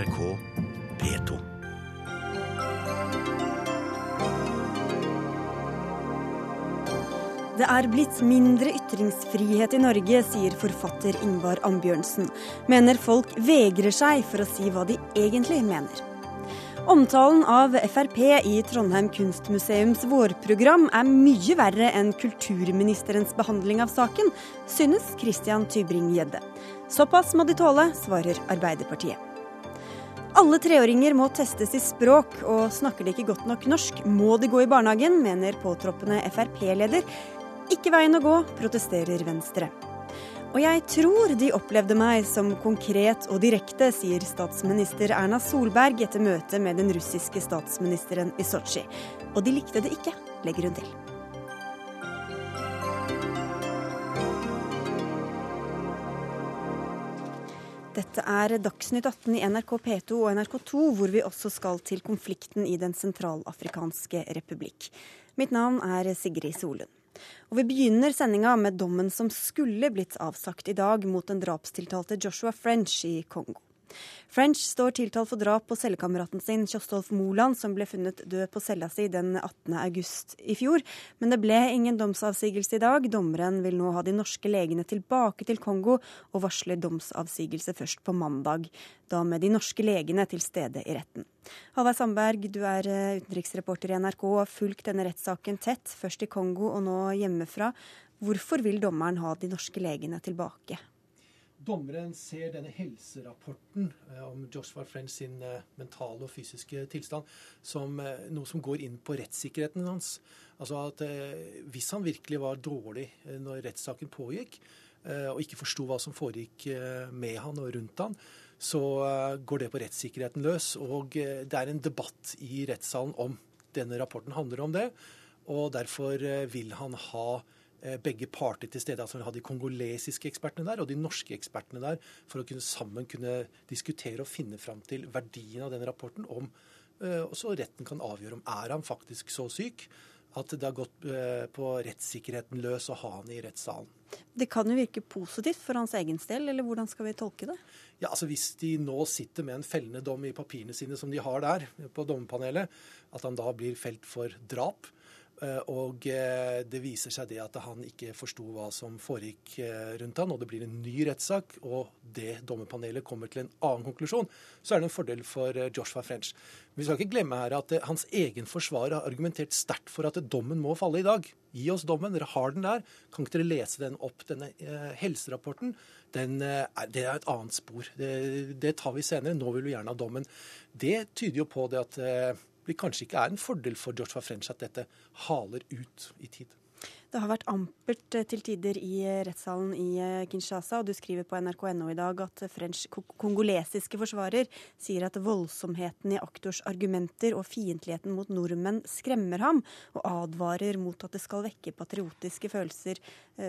NRK P2. Det er blitt mindre ytringsfrihet i Norge, sier forfatter Ingvar Ambjørnsen. Mener folk vegrer seg for å si hva de egentlig mener. Omtalen av Frp i Trondheim kunstmuseums vårprogram er mye verre enn kulturministerens behandling av saken, synes Christian Tybring-Gjedde. Såpass må de tåle, svarer Arbeiderpartiet. Alle treåringer må testes i språk, og snakker de ikke godt nok norsk, må de gå i barnehagen, mener påtroppende Frp-leder. Ikke veien å gå, protesterer Venstre. Og jeg tror de opplevde meg som konkret og direkte, sier statsminister Erna Solberg etter møtet med den russiske statsministeren i Sotsji. Og de likte det ikke, legger hun til. Dette er Dagsnytt 18 i NRK P2 og NRK2, hvor vi også skal til konflikten i Den sentralafrikanske republikk. Mitt navn er Sigrid Solund. Og Vi begynner sendinga med dommen som skulle blitt avsagt i dag mot den drapstiltalte Joshua French i Kongo. French står tiltalt for drap på cellekameraten sin Kjostolf Moland, som ble funnet død på cella si den 18. august i fjor. Men det ble ingen domsavsigelse i dag. Dommeren vil nå ha de norske legene tilbake til Kongo, og varsler domsavsigelse først på mandag. Da med de norske legene til stede i retten. Halvard Sandberg, du er eh, utenriksreporter i NRK og har fulgt denne rettssaken tett, først i Kongo og nå hjemmefra. Hvorfor vil dommeren ha de norske legene tilbake? Dommeren ser denne helserapporten eh, om Joshua French sin eh, mentale og fysiske tilstand som eh, noe som går inn på rettssikkerheten hans. Altså at Hvis han virkelig var dårlig når rettssaken pågikk, og ikke forsto hva som foregikk med han og rundt han, så går det på rettssikkerheten løs. Og det er en debatt i rettssalen om denne rapporten handler om det. Og derfor vil han ha begge parter til stede. altså Vi har de kongolesiske ekspertene der og de norske ekspertene der for å kunne sammen kunne diskutere og finne fram til verdien av den rapporten. om eh, og så retten kan avgjøre om er han faktisk så syk at det har gått eh, på rettssikkerheten løs å ha han i rettssalen. Det kan jo virke positivt for hans egen del, eller hvordan skal vi tolke det? Ja, altså Hvis de nå sitter med en fellende dom i papirene sine som de har der på dommerpanelet, at han da blir felt for drap, Eh, og eh, det viser seg det at han ikke forsto hva som foregikk eh, rundt han, og det blir en ny rettssak, og det dommerpanelet kommer til en annen konklusjon, så er det en fordel for Joshua French. Vi skal ikke glemme her at hans egen forsvarer har argumentert sterkt for at dommen må falle i dag. Gi oss dommen, dere har den der. Kan ikke dere lese den opp? Denne eh, helserapporten den, eh, det er et annet spor. Det, det, tar vi senere. Nå vil vi gjerne ha dommen. Det tyder jo på det at eh, det kanskje ikke er en fordel for Joshua French at dette haler ut i tid. Det har vært ampert eh, til tider i eh, rettssalen i eh, Kinshasa, og du skriver på nrk.no i dag at French kongolesiske forsvarer sier at voldsomheten i aktors argumenter og fiendtligheten mot nordmenn skremmer ham, og advarer mot at det skal vekke patriotiske følelser.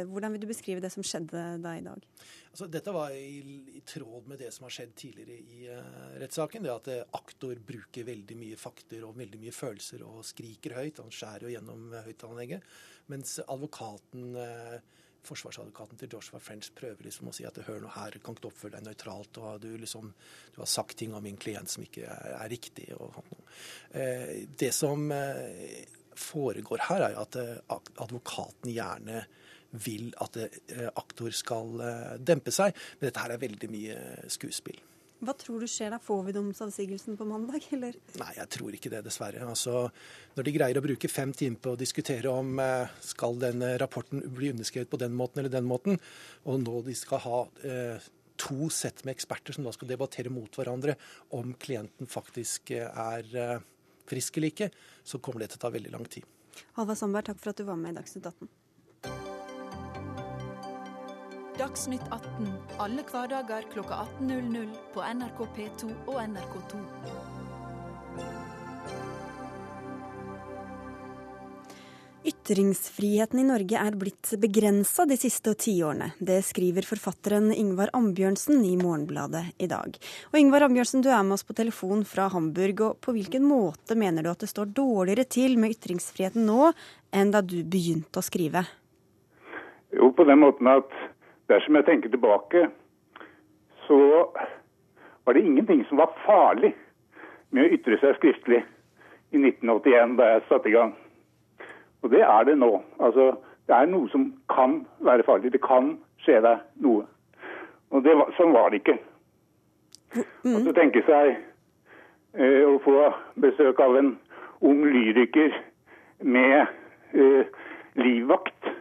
Hvordan vil du beskrive det som skjedde da i dag? Altså, dette var i, i, tråd med det som har skjedd tidligere i uh, rettssaken. Det at aktor bruker veldig mye fakter og veldig mye følelser og skriker høyt. Han skjærer jo gjennom høyttaleranlegget. Mens advokaten uh, forsvarsadvokaten til Joshua French prøver liksom å si at hør nå her, kan ikke du oppføre deg nøytralt, og du, liksom, du har sagt ting om min klient som ikke er, er riktig. Eh, det som eh, foregår her, er at eh, advokaten gjerne vil at eh, aktor skal eh, dempe seg. Men dette her er veldig mye skuespill. Hva tror du skjer da? Får vi domsavsigelsen på mandag, eller? Nei, jeg tror ikke det, dessverre. Altså, når de greier å bruke fem timer på å diskutere om eh, skal denne rapporten bli underskrevet på den måten eller den måten, og nå de skal ha eh, to sett med eksperter som da skal debattere mot hverandre om klienten faktisk er eh, frisk eller ikke, så kommer det til å ta veldig lang tid. Halvard Sandberg, takk for at du var med i Dagsnytt 18. Dagsnytt 18 alle hverdager kl 18.00 på NRK P2 og NRK2. Ytringsfriheten i Norge er blitt begrensa de siste tiårene. Det skriver forfatteren Ingvar Ambjørnsen i Morgenbladet i dag. Og Ingvar Ambjørnsen, du er med oss på telefon fra Hamburg. og På hvilken måte mener du at det står dårligere til med ytringsfriheten nå enn da du begynte å skrive? Jo, på den måten at dersom jeg tenker tilbake, så var det ingenting som var farlig med å ytre seg skriftlig i 1981, da jeg satte i gang. Og det er det nå. Altså, det er noe som kan være farlig. Det kan skje deg noe. Og det var, sånn var det ikke. Mm. Og så tenke seg eh, å få besøk av en ung lyriker med eh, livvakt.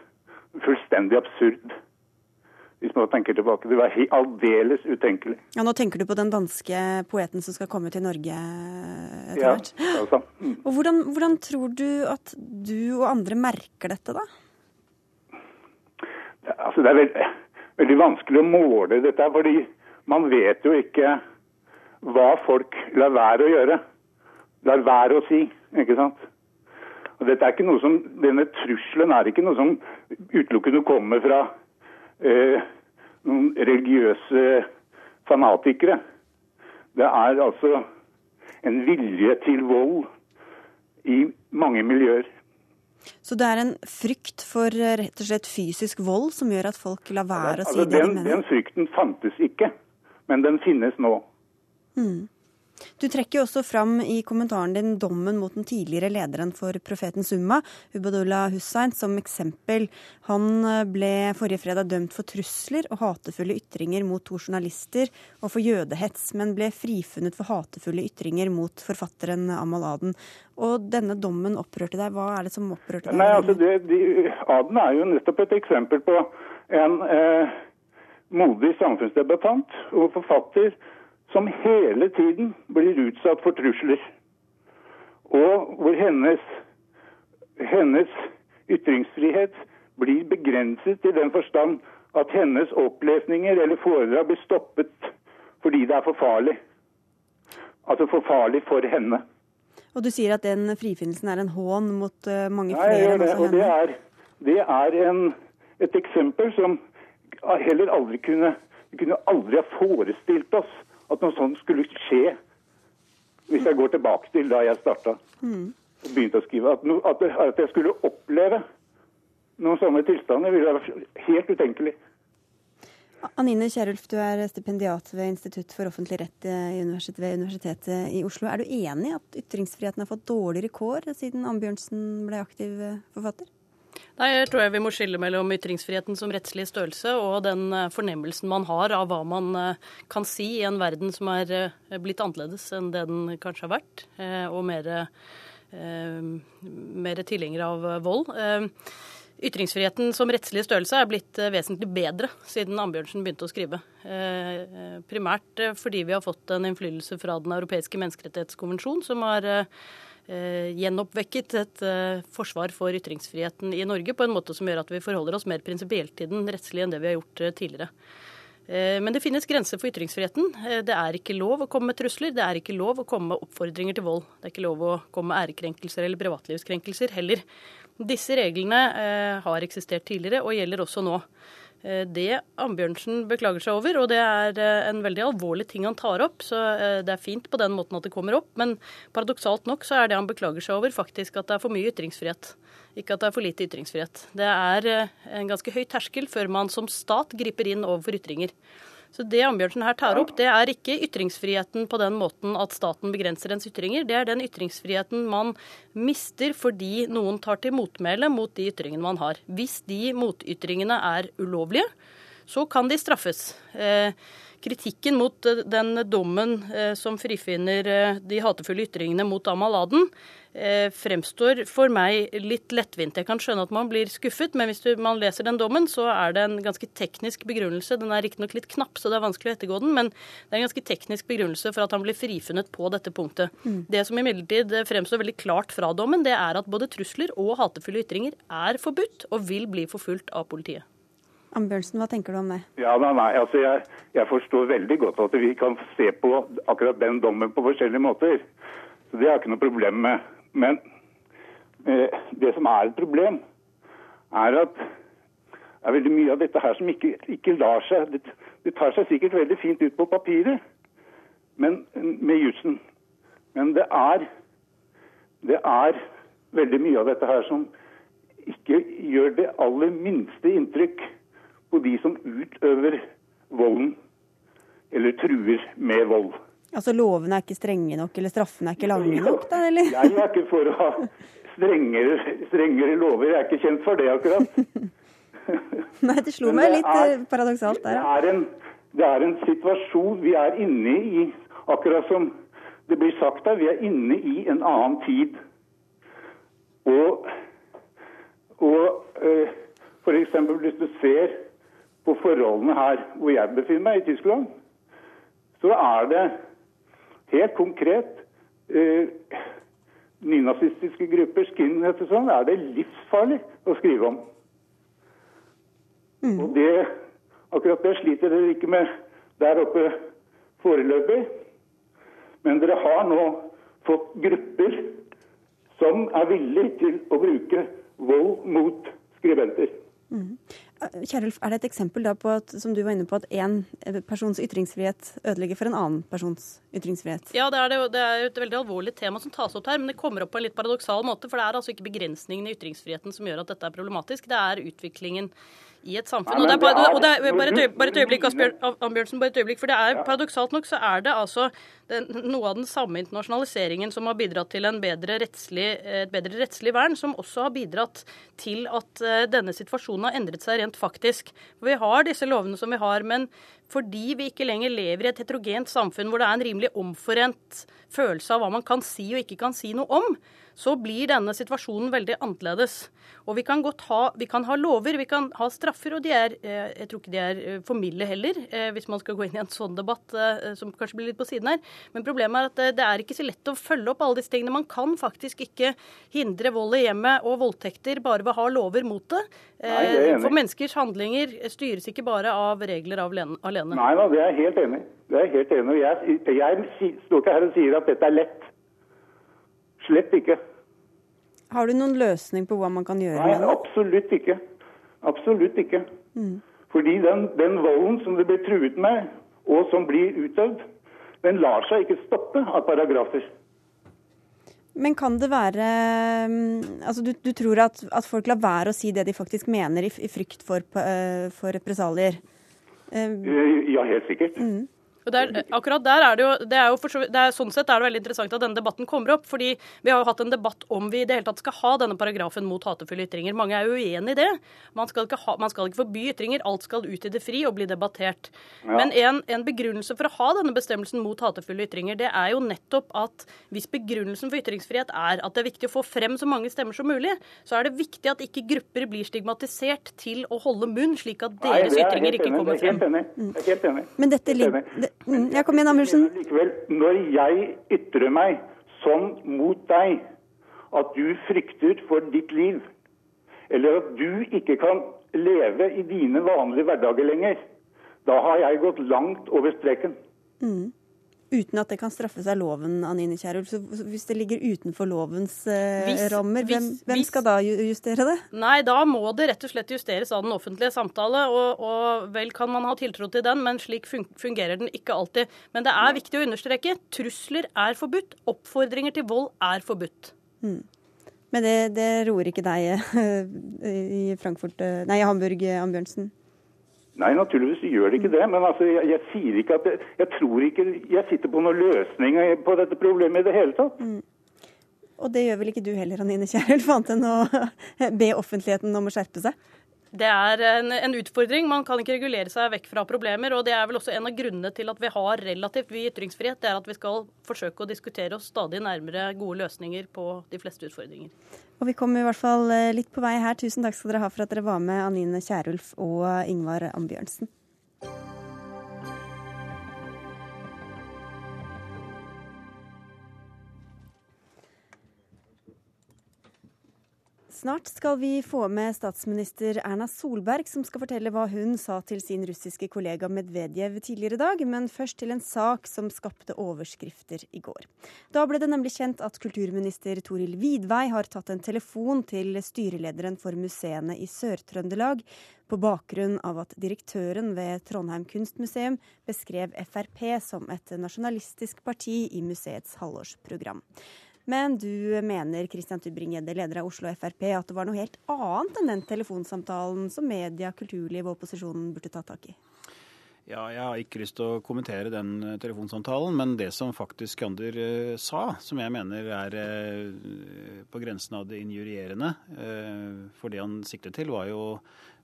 Fullstendig absurd hvis man tenker tilbake. Det var aldeles utenkelig. Ja, Nå tenker du på den danske poeten som skal komme til Norge etter hvert? Ja, altså. Mm. Og hvordan, hvordan, tror du at du og andre merker dette, da? Altså, Det er veldig, veldig vanskelig å måle dette, fordi man vet jo ikke hva folk lar være å gjøre. Lar være å si, ikke sant. Og dette er ikke noe som, Denne trusselen er ikke noe som utelukkende kommer fra eh, noen religiøse fanatikere. Det er altså en vilje til vold i mange miljøer. Så det er en frykt for eh, rett og slett fysisk vold som gjør at folk lar være å si altså, det den, de mener? Den frykten fantes ikke, men den finnes nå. Mm. Du trekker jo også fram i kommentaren din dommen mot den tidligere lederen for Profeten Summa, Ubadullah Hussein, som eksempel. Han eh, ble forrige fredag dømt for trusler og hatefulle ytringer mot to journalister og for jødehets, men ble frifunnet for hatefulle ytringer mot forfatteren Amal Aden. Og denne dommen opprørte deg. Hva er det som opprørte deg? Nei, altså det, de, Aden er jo nettopp et eksempel på en eh, modig samfunnsdebattant og forfatter som hele tiden blir utsatt for trusler. Og hvor hennes, hennes ytringsfrihet blir begrenset i den forstand at hennes opplesninger eller foredrag blir stoppet fordi det er for farlig. Altså for farlig for henne. Og du sier at den frifinnelsen er en hån mot uh, mange flere? Jeg gjør det. Og det er, det er en, et eksempel som heller aldri kunne Vi kunne aldri ha forestilt oss at noe sånt skulle skje, hvis jeg går tilbake til da jeg starta mm. og begynte å skrive, at, no, at, at, jeg skulle oppleve noen sånne tilstander, ville vært helt utenkelig. Anine Kierulf, du er stipendiat ved Institutt for offentlig rett ved Universitetet i Oslo. Er du enig i at ytringsfriheten har fått dårligere kår siden Ambjørnsen ble aktiv forfatter? Nei, Jeg tror jeg vi må skille mellom ytringsfriheten som rettslig størrelse og den eh, fornemmelsen man har av hva man eh, kan si i en verden som er eh, blitt annerledes enn det den kanskje har vært, og mer, mer tilhenger av vold. Ytringsfriheten som rettslig størrelse er blitt vesentlig bedre siden Ambjørnsen begynte å skrive. Primært fordi vi har fått en innflytelse fra Den europeiske menneskerettighetskonvensjon, som har gjenoppvekket et eh, forsvar for ytringsfriheten i Norge på en måte som gjør at vi forholder oss mer prinsipielt til den rettslige enn det vi har gjort eh, tidligere. Eh, men det finnes grenser for ytringsfriheten. Eh, det er ikke lov å komme med trusler. Det er ikke lov å komme med oppfordringer til vold. Det er ikke lov å komme med ærekrenkelser eller privatlivskrenkelser heller. Disse reglene eh, har eksistert tidligere og gjelder også nå. Eh, det Ambjørnsen beklager seg over, og det er eh, en veldig alvorlig ting han tar opp, så eh, det er fint på den måten at det kommer opp, men paradoksalt nok så er det han beklager seg over, faktisk at det er for mye ytringsfrihet. Ikke at det er for lite ytringsfrihet. Det er en ganske høy terskel før man som stat griper inn overfor ytringer. Så Det Ambjørnsen her tar opp, det er ikke ytringsfriheten på den måten at staten begrenser ens ytringer. Det er den ytringsfriheten man mister fordi noen tar til motmæle mot de ytringene man har. Hvis de motytringene er ulovlige, så kan de straffes. Eh, kritikken mot eh, den dommen eh, som frifinner de hatefulle ytringene mot Amal Aden, fremstår for meg litt lettvint. Jeg kan skjønne at man blir skuffet, men hvis man leser den dommen, så er det en ganske teknisk begrunnelse. Den er riktignok litt knapp, så det er vanskelig å ettergå den, men det er en ganske teknisk begrunnelse for at han blir frifunnet på dette punktet. Mm. Det som imidlertid fremstår veldig klart fra dommen, det er at både trusler og hatefulle ytringer er forbudt og vil bli forfulgt av politiet. Ambjørnsen, hva tenker du om det? Ja, nei, nei, altså jeg, jeg, forstår veldig godt at vi kan se på akkurat den dommen på forskjellige måter. Så Det har jeg ikke noe problem med. Men eh, det som er et problem, er at det er veldig mye av dette her som ikke, ikke lar seg det, det, tar seg sikkert veldig fint ut på papiret men, med jussen. Men det er, det er veldig mye av dette her som ikke gjør det aller minste inntrykk på de som utøver volden. eller truer med vold. Altså lovene er ikke strenge nok, eller straffene er ikke lange nok, da, eller? Jeg er ikke for å ha strengere, strengere lover, jeg er ikke kjent for det akkurat. Nei, det slo meg litt er- eh, paradoksalt der, ja. er, en, det er en situasjon vi er inne i, akkurat som det blir sagt her. Vi er inne i en annen tid. Og, og eh, for eksempel hvis du ser på forholdene her hvor jeg befinner meg, i Tyskland, så er det helt konkret eh, nynazistiske grupper, skinheads og sånn, er det livsfarlig å skrive om. Og det, akkurat det sliter dere ikke med der oppe foreløpig. Men dere har nå fått grupper som er villige til å bruke vold mot skribenter. Eh, Kjerulf, er det et eksempel da på at, som du var inne på, at én persons ytringsfrihet ødelegger for en annen persons ytringsfrihet? Ja, det er, det, det er et veldig alvorlig tema som tas opp her, men det kommer opp på en litt paradoksal måte. For det er altså ikke begrensningene i ytringsfriheten som gjør at dette er problematisk, det er utviklingen i et samfunn. Nei, og det er, bare, er- og det er bare, et øyeblikk, Asbjørn, Ambjørnsen, bare et øyeblikk. For det er paradoksalt nok så er det altså noe av den samme internasjonaliseringen som har bidratt til bedre rettslig, et bedre rettslig vern, som også har bidratt til at eh, denne situasjonen har endret seg rent faktisk. Vi har disse lovene som vi har, men fordi vi ikke lenger lever i et heterogent samfunn hvor det er en rimelig omforent følelse av hva man kan si og ikke kan si noe om, så blir denne situasjonen veldig annerledes. Og vi kan ha, vi kan ha lover, vi kan ha straffer, og de er eh, Jeg tror ikke de er eh, for milde heller, hvis man skal gå inn i en sånn debatt som kanskje blir litt på siden her. Men problemet er at eh, det er ikke så lett å følge opp alle disse tingene. Man kan faktisk ikke hindre vold i hjemmet og voldtekter bare ved å ha lover mot det. Nei, det Eh. For menneskers handlinger styres ikke bare av regler av alene. alene. Nei da, det er jeg helt enig. Det er helt enig. Jeg, jeg står ikke her og sier at dette er lett. Slett ikke. Har du noen løsning på hva man kan gjøre Nei, med det? absolutt ikke. Absolutt ikke. Fordi den, den volden som det blir truet med, og som blir utøvd, den lar seg ikke stoppe av paragrafer. Men kan det være mm, Altså, du, du tror at, at folk lar være å si det de faktisk mener, i, i frykt for, eh, for represalier? Eh, Eh, Ja, helt sikkert. Og der, akkurat der er det jo, det er jo for det er, Sånn sett er det veldig interessant at denne debatten kommer opp. fordi vi har jo hatt en debatt om vi i det hele tatt skal ha denne paragrafen mot hatefulle ytringer. Mange er jo uenig i det. Man skal, ikke ha, man skal ikke forby ytringer. Alt skal ut i det fri og bli debattert. Men en, en begrunnelse for å ha denne bestemmelsen mot hatefulle ytringer, det er jo nettopp at hvis begrunnelsen for ytringsfrihet er at det er viktig å få frem så mange stemmer som mulig, så er det viktig at ikke grupper blir stigmatisert til å holde munn, slik at deres er ytringer ikke kommer er frem. helt enig. Det er helt enig. men dette ligger mm, kom igjen, Amundsen. Likevel, når jeg ytrer meg sånn mot deg at du frykter for ditt liv, eller at du ikke kan leve i dine vanlige hverdager lenger, da har jeg gått langt over streken. Uten at det kan straffes av loven, Anine Kierulf. Så hvis det ligger utenfor lovens eh, Hvis- rammer, hvem, hvis- hvem skal da justere det? Nei, da må det rett og slett justeres av den offentlige samtale. Og, og vel kan man ha tiltro til den, men slik fungerer den ikke alltid. Men det er viktig å understreke trusler er forbudt. Oppfordringer til vold er forbudt. Men det, det roer ikke deg eh, i Frankfurt, eh, nei, i Hamburg, Ann Ambjørnsen? Nei, naturligvis gjør det ikke det. Men altså, jeg, jeg sier ikke at jeg, jeg tror ikke jeg sitter på noen løsning på dette problemet i det hele tatt. Og det gjør vel ikke du heller, Anine Kierulf, annet enn å be offentligheten om å skjerpe seg? Det er en, en utfordring. Man kan ikke regulere seg vekk fra problemer. Og det er vel også en av grunnene til at vi har relativt vid ytringsfrihet. Det er at vi skal forsøke å diskutere oss stadig nærmere gode løsninger på de fleste utfordringer. Og vi kom i hvert fall eh, litt på vei her. Tusen takk skal dere ha for at dere var med, Anine Kierulf og Ingvar Ambjørnsen. Snart skal vi få med statsminister Erna Solberg, som skal fortelle hva hun sa til sin russiske kollega Medvedev tidligere i dag, men først til en sak som skapte overskrifter i går. Da ble det nemlig kjent at kulturminister Toril Vidvei har tatt en telefon til styrelederen for museene i Sør-Trøndelag, på bakgrunn av at direktøren ved Trondheim kunstmuseum beskrev Frp som et nasjonalistisk parti i museets halvårsprogram. Men du mener Christian Tybring-Gjedde, leder av Oslo Frp, at det var noe helt annet enn den telefonsamtalen som media, kulturliv og opposisjonen burde ta tak i? Ja, Jeg har ikke lyst til å kommentere den eh, telefonsamtalen, men det som faktisk Skander uh, sa, som jeg mener er uh, på grensen av det injurierende, for det han siktet til, var jo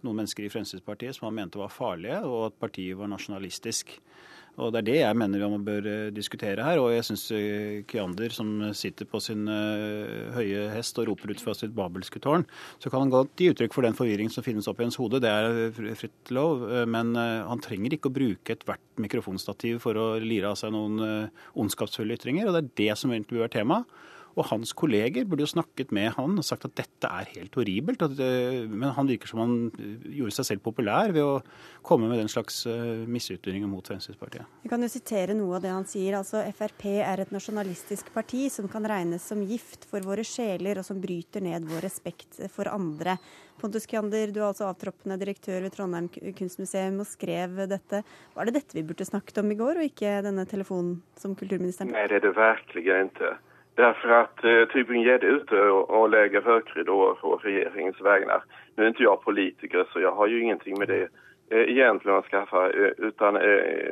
noen mennesker i Fremskrittspartiet som han mente var farlige, og at partiet var nasjonalistisk. Og Det er det jeg mener vi bør eh, diskutere her. Og jeg syns eh, Kyander, som sitter på sin eh, høye hest og roper ut fra sitt babelske tårn, så kan han godt gi uttrykk for den forvirring som finnes oppi hans hode. Det er fritt lov. Men han trenger ikke å bruke ethvert mikrofonstativ for å lire av seg noen ondskapsfulle ytringer. Og det er det som egentlig bør være temaet. Og hans kolleger burde jo snakket med han og sagt at dette er helt horribelt. At, men han virker som han eh, gjorde seg selv populær ved å komme med den slags eh, misytringer mot Fremskrittspartiet. Vi kan jo sitere noe av det han sier. altså Frp er et nasjonalistisk parti som kan regnes som gift for våre sjeler, og som bryter ned vår respekt for andre. Pontus Kjander, du er altså avtroppende direktør ved Trondheim kunstmuseum og skrev dette. Var det dette vi burde snakket om i går, og ikke denne telefonen som kulturministeren Nei, det er det virkelig ikke. Därför att eh, Tybring-Gjedde är ute och, och lägger högridåer på regeringens vägnar. Nu är inte jag politiker så jag har ju ingenting med det eh, egentligen att skaffa. Eh, utan eh,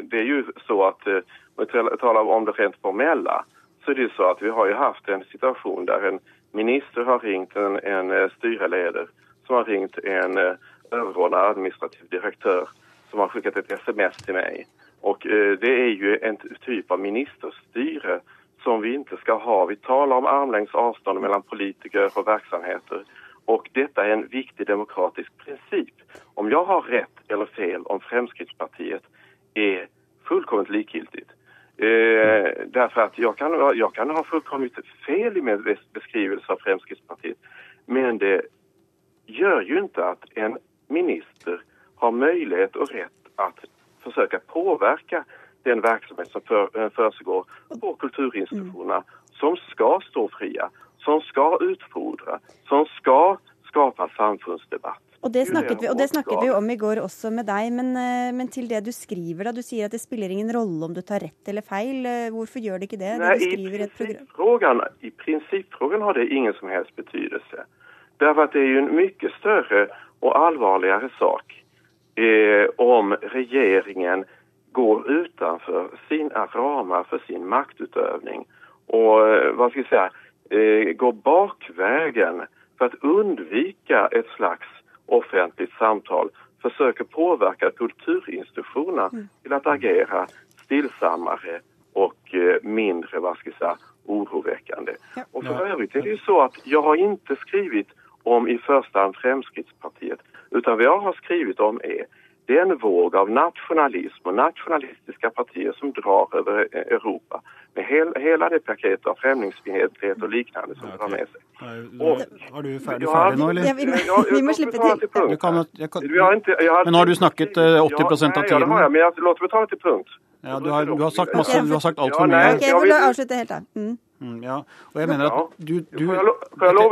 det är ju så att, eh, om vi talar om det rent formella, så är det så att vi har ju haft en situation där en minister har ringt en, en styreleder som har ringt en eh, överordnad administrativ direktör som har skickat ett sms till mig. Och eh, det är ju en typ av ministerstyre som vi inte ska ha. Vi talar om armlängds avstånd mellan politiker och verksamheter. Och detta är en viktig demokratisk princip. Om jag har rätt eller fel om Fremskrittspartiet är fullkomligt likgiltigt. Eh, därför att jag kan, jag kan ha fullkomligt fel i min beskrivelse av Fremskrittspartiet. Men det gör ju inte att en minister har möjlighet och rätt att försöka påverka den verksamhet som för, eh, på kulturinstitutionerna mm. som skal stå frie, som skal utfordre, som skal skapa samfunnsdebatt. Og det, vi, og det, snakket vi, om i går også med deg, men, eh, men, til det du skriver da. Du sier at det spiller ingen rolle om du tar rett eller feil. Eh, hvorfor gjør det ikke det? Nei, det i, prinsippfrågan, har det ingen som helst betydelse. Därför att det er jo en mye større og alvorligere sak eh, om regeringen går utanför sina ramar för sin maktutövning och eh, vad ska jag säga, eh, går bakvägen för att undvika ett slags offentligt samtal försöker påverka kulturinstitutionerna mm. till att agera stillsammare och eh, mindre, vad ska jag säga, oroväckande. Ja. Och för övrigt är det ju så att jag har inte skrivit om i första hand Fremskrittspartiet utan vad jag har skrivit om är det er en våg av nasjonalisme og nasjonalistiske partier som drar over Europa med hel, hele det paketet av främlingsfientlighet og liknande som okay. drar med seg. Og, har du ferdig, ferdig nå, eller? Ja, vi, må, vi må slippe til. Du kan, jeg kan, men har du snakket 80% av tiden? Ja, det har jeg, men jeg, låt meg ta det til punkt. Ja, du har, du har sagt masse, du har sagt altfor mye. Ok, jeg vil avslutte helt da. Mm. Mm, ja, og jeg mener at du, du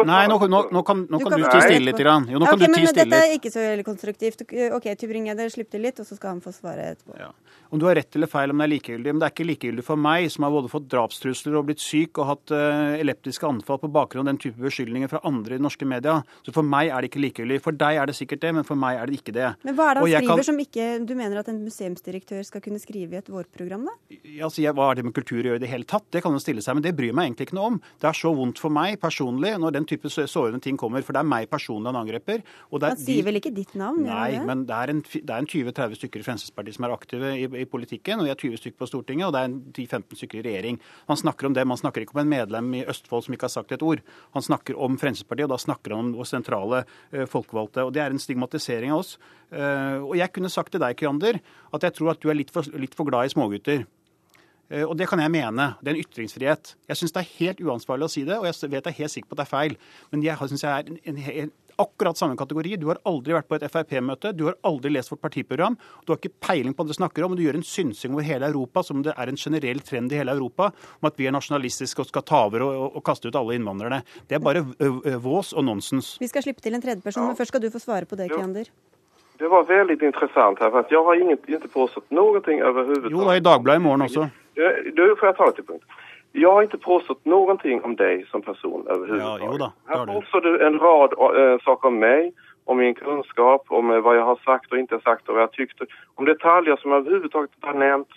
Nei, nå, nå, nå kan, nå kan du ti stille litt. Grann. Jo, nå okay, du ti stille Dette er ikke så veldig konstruktivt. Ok, Tybring-Gjedde, slipp til litt, og så skal han få svare etterpå. Ja. Om du har rett eller feil, om det er likegyldig. Men det er ikke likegyldig for meg, som har både fått drapstrusler og blitt syk og hatt uh, eleptiske anfall på bakgrunn av den type beskyldninger fra andre i norske media. Så for meg er det ikke likegyldig. For deg er det sikkert det, men for meg er det ikke det. Men hva er det han skriver kan... som ikke du mener at en museumsdirektør skal kunne skrive i et vårprogram, da? Ja, altså, hva har det med kultur å gjøre i det hele tatt? Det kan jo stille seg, men det bryr meg egentlig ikke noe om. Det er så vondt for meg personlig når den type sårende ting kommer. For det er meg personlig han angriper. han sier vel ikke ditt navn? Nei, men det er en, en 20-30 stykker i Fremskrittspartiet som er aktive i, i, politikken. og Jeg er 20 stykker på Stortinget, og det er 10-15 stykker i regjering. Han snakker om det, man snakker ikke om en medlem i Østfold som ikke har sagt et ord. Han snakker om Fremskrittspartiet, og da snakker han om vår sentrale uh, folkevalgte. og Det er en stigmatisering av oss. Uh, og jeg kunne sagt til deg, Kyander, at jeg tror at du er litt for, litt for glad i smågutter. Eh, og det kan jeg mene. Det er en ytringsfrihet. Jeg syns det er helt uansvarlig å si det, og jeg vet jeg er helt sikker på at det er feil. Men jeg syns jeg er en, en, akkurat samme kategori. Du har aldri vært på et Frp-møte, du har aldri lest vårt partiprogram, du har ikke peiling på hva du snakker om, og du gjør en synsing over hele Europa som det er en generell trend i hele Europa om at vi er nasjonalistiske og skal ta over og, og, og kaste ut alle innvandrerne. Det er bare vås og nonsens. Vi skal slippe til en tredjeperson, men først skal du få svare på det, Kiander. Det var veldig interessant, her, for jeg har ikke påstått noe overhodet. Jo, er i Dagbladet morgen også. Du får jag ta det till punkt. Jag har inte påstått någonting om dig som person överhuvudtaget. Ja, jo da, Här påstår du en rad äh, saker om mig om min kunskap, om eh, vad jag har sagt och inte sagt och vad jag tyckte. Om detaljer som jag överhuvudtaget inte har nämnt.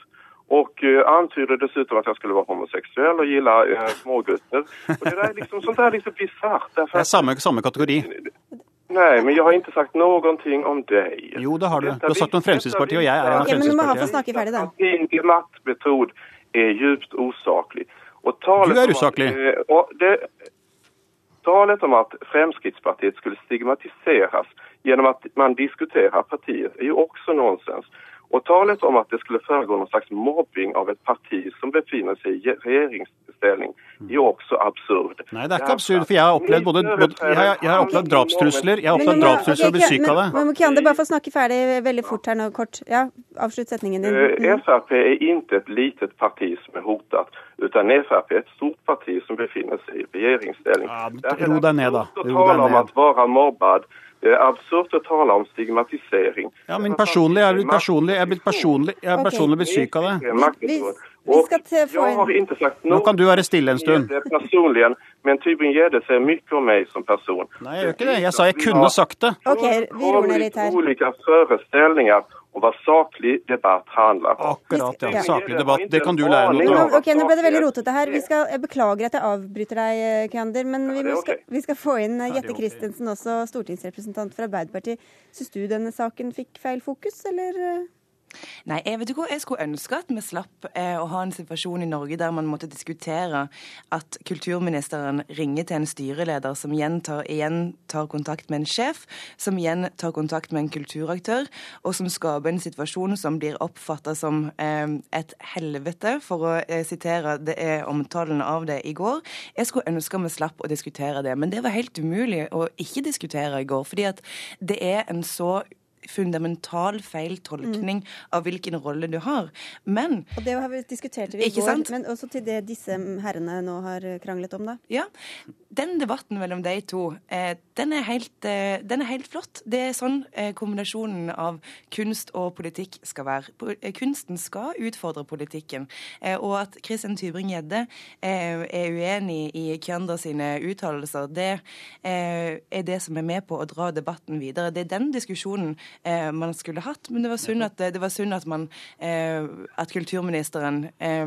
Och eh, antyder dessutom att jag skulle vara homosexuell och gilla uh, smågutter. Och det där är liksom, sånt där är liksom bisarrt. Det er samme, samme kategori. Nej, men jag har inte sagt någonting om dig. Jo, det har du. Du har sagt om Fremskrittspartiet, og jeg er en av Ok, men du må ha få Fremskrittspartiet. snakke ferdig, da. Din debattmetod är djupt osaklig. Och talet Du är om att, osaklig. eh, och det, talet om att Fremskrittspartiet skulle stigmatiseras genom att man diskuterar partiet är ju också nonsens. Och talet om at det skulle foregå noen slags mobbing av et parti som befinner seg i regeringsställning er også också absurd. Nei, det er ikke absurd, for jeg har opplevd både, både jeg, har- jeg har opplevd drapstrusler, jeg har opplevd drapstrusler og blitt syk av det. Men, men Kiande, bare få snakke ferdig veldig fort her nå, kort. Ja, avslutt setningen din. Eh, Mm. FRP er ikke et litet parti som er hotet, utan FRP er et stort parti som befinner seg i regeringsställning. Ja, ro deg ned, da. Ro tala deg om ned. att vara mobbad. Det är absurd å tale om stigmatisering. Ja, men personlig, jeg er blitt personlig, jeg er blitt personlig, jeg er personlig blitt syk av det. Det. Vi- skal har sagt Nå kan du være stille en stund. personligen, men Tybring-Gjedde ser mye om meg som person. Nei, jeg gjør ikke det. Jeg sa jeg kunne sagt det. Ok, vi roer ned litt her. olika föreställningar om hva saklig debatt handler om. Akkurat, ja. Saklig debatt. Det kan du lære noe av. ok, nå ble det veldig rotete her. Vi skal, jeg beklager at jeg avbryter deg, Kander, men vi, må, skal, vi skal få inn eh, Jette. Christensen, også stortingsrepresentant for Arbeiderpartiet. Syns du denne saken fikk feil fokus, eller? Eh? Nei, jeg vet ikke hva, jeg skulle ønske at vi slapp eh, å ha en situasjon i Norge der man måtte diskutere at kulturministeren ringer til en styreleder som igjen tar, igjen tar kontakt med en sjef, som igjen tar kontakt med en kulturaktør, og som skaper en situasjon som blir oppfatta som eh, et helvete, for å eh, sitere det er omtalen av det i går. Jeg skulle ønske vi slapp å diskutere det, men det var helt umulig å ikke diskutere i går, fordi at det er en så fundamental feiltolkning mm. av hvilken rolle du har. Men Og det har vi diskutert vi i går, sant? men også til det disse herrene nå har kranglet om, da. ja, den debatten mellom de to, eh, den, er helt, eh, den er helt flott. Det er sånn eh, kombinasjonen av kunst og politikk skal være. Eh, Kunsten skal utfordre politikken. Eh, og at Christian Tybring-Gjedde eh, er uenig i Kjønder sine uttalelser, det eh, er det som er med på å dra debatten videre. Det er den diskusjonen eh, man skulle hatt, men det var synd at, det var synd at, man, eh, at kulturministeren eh,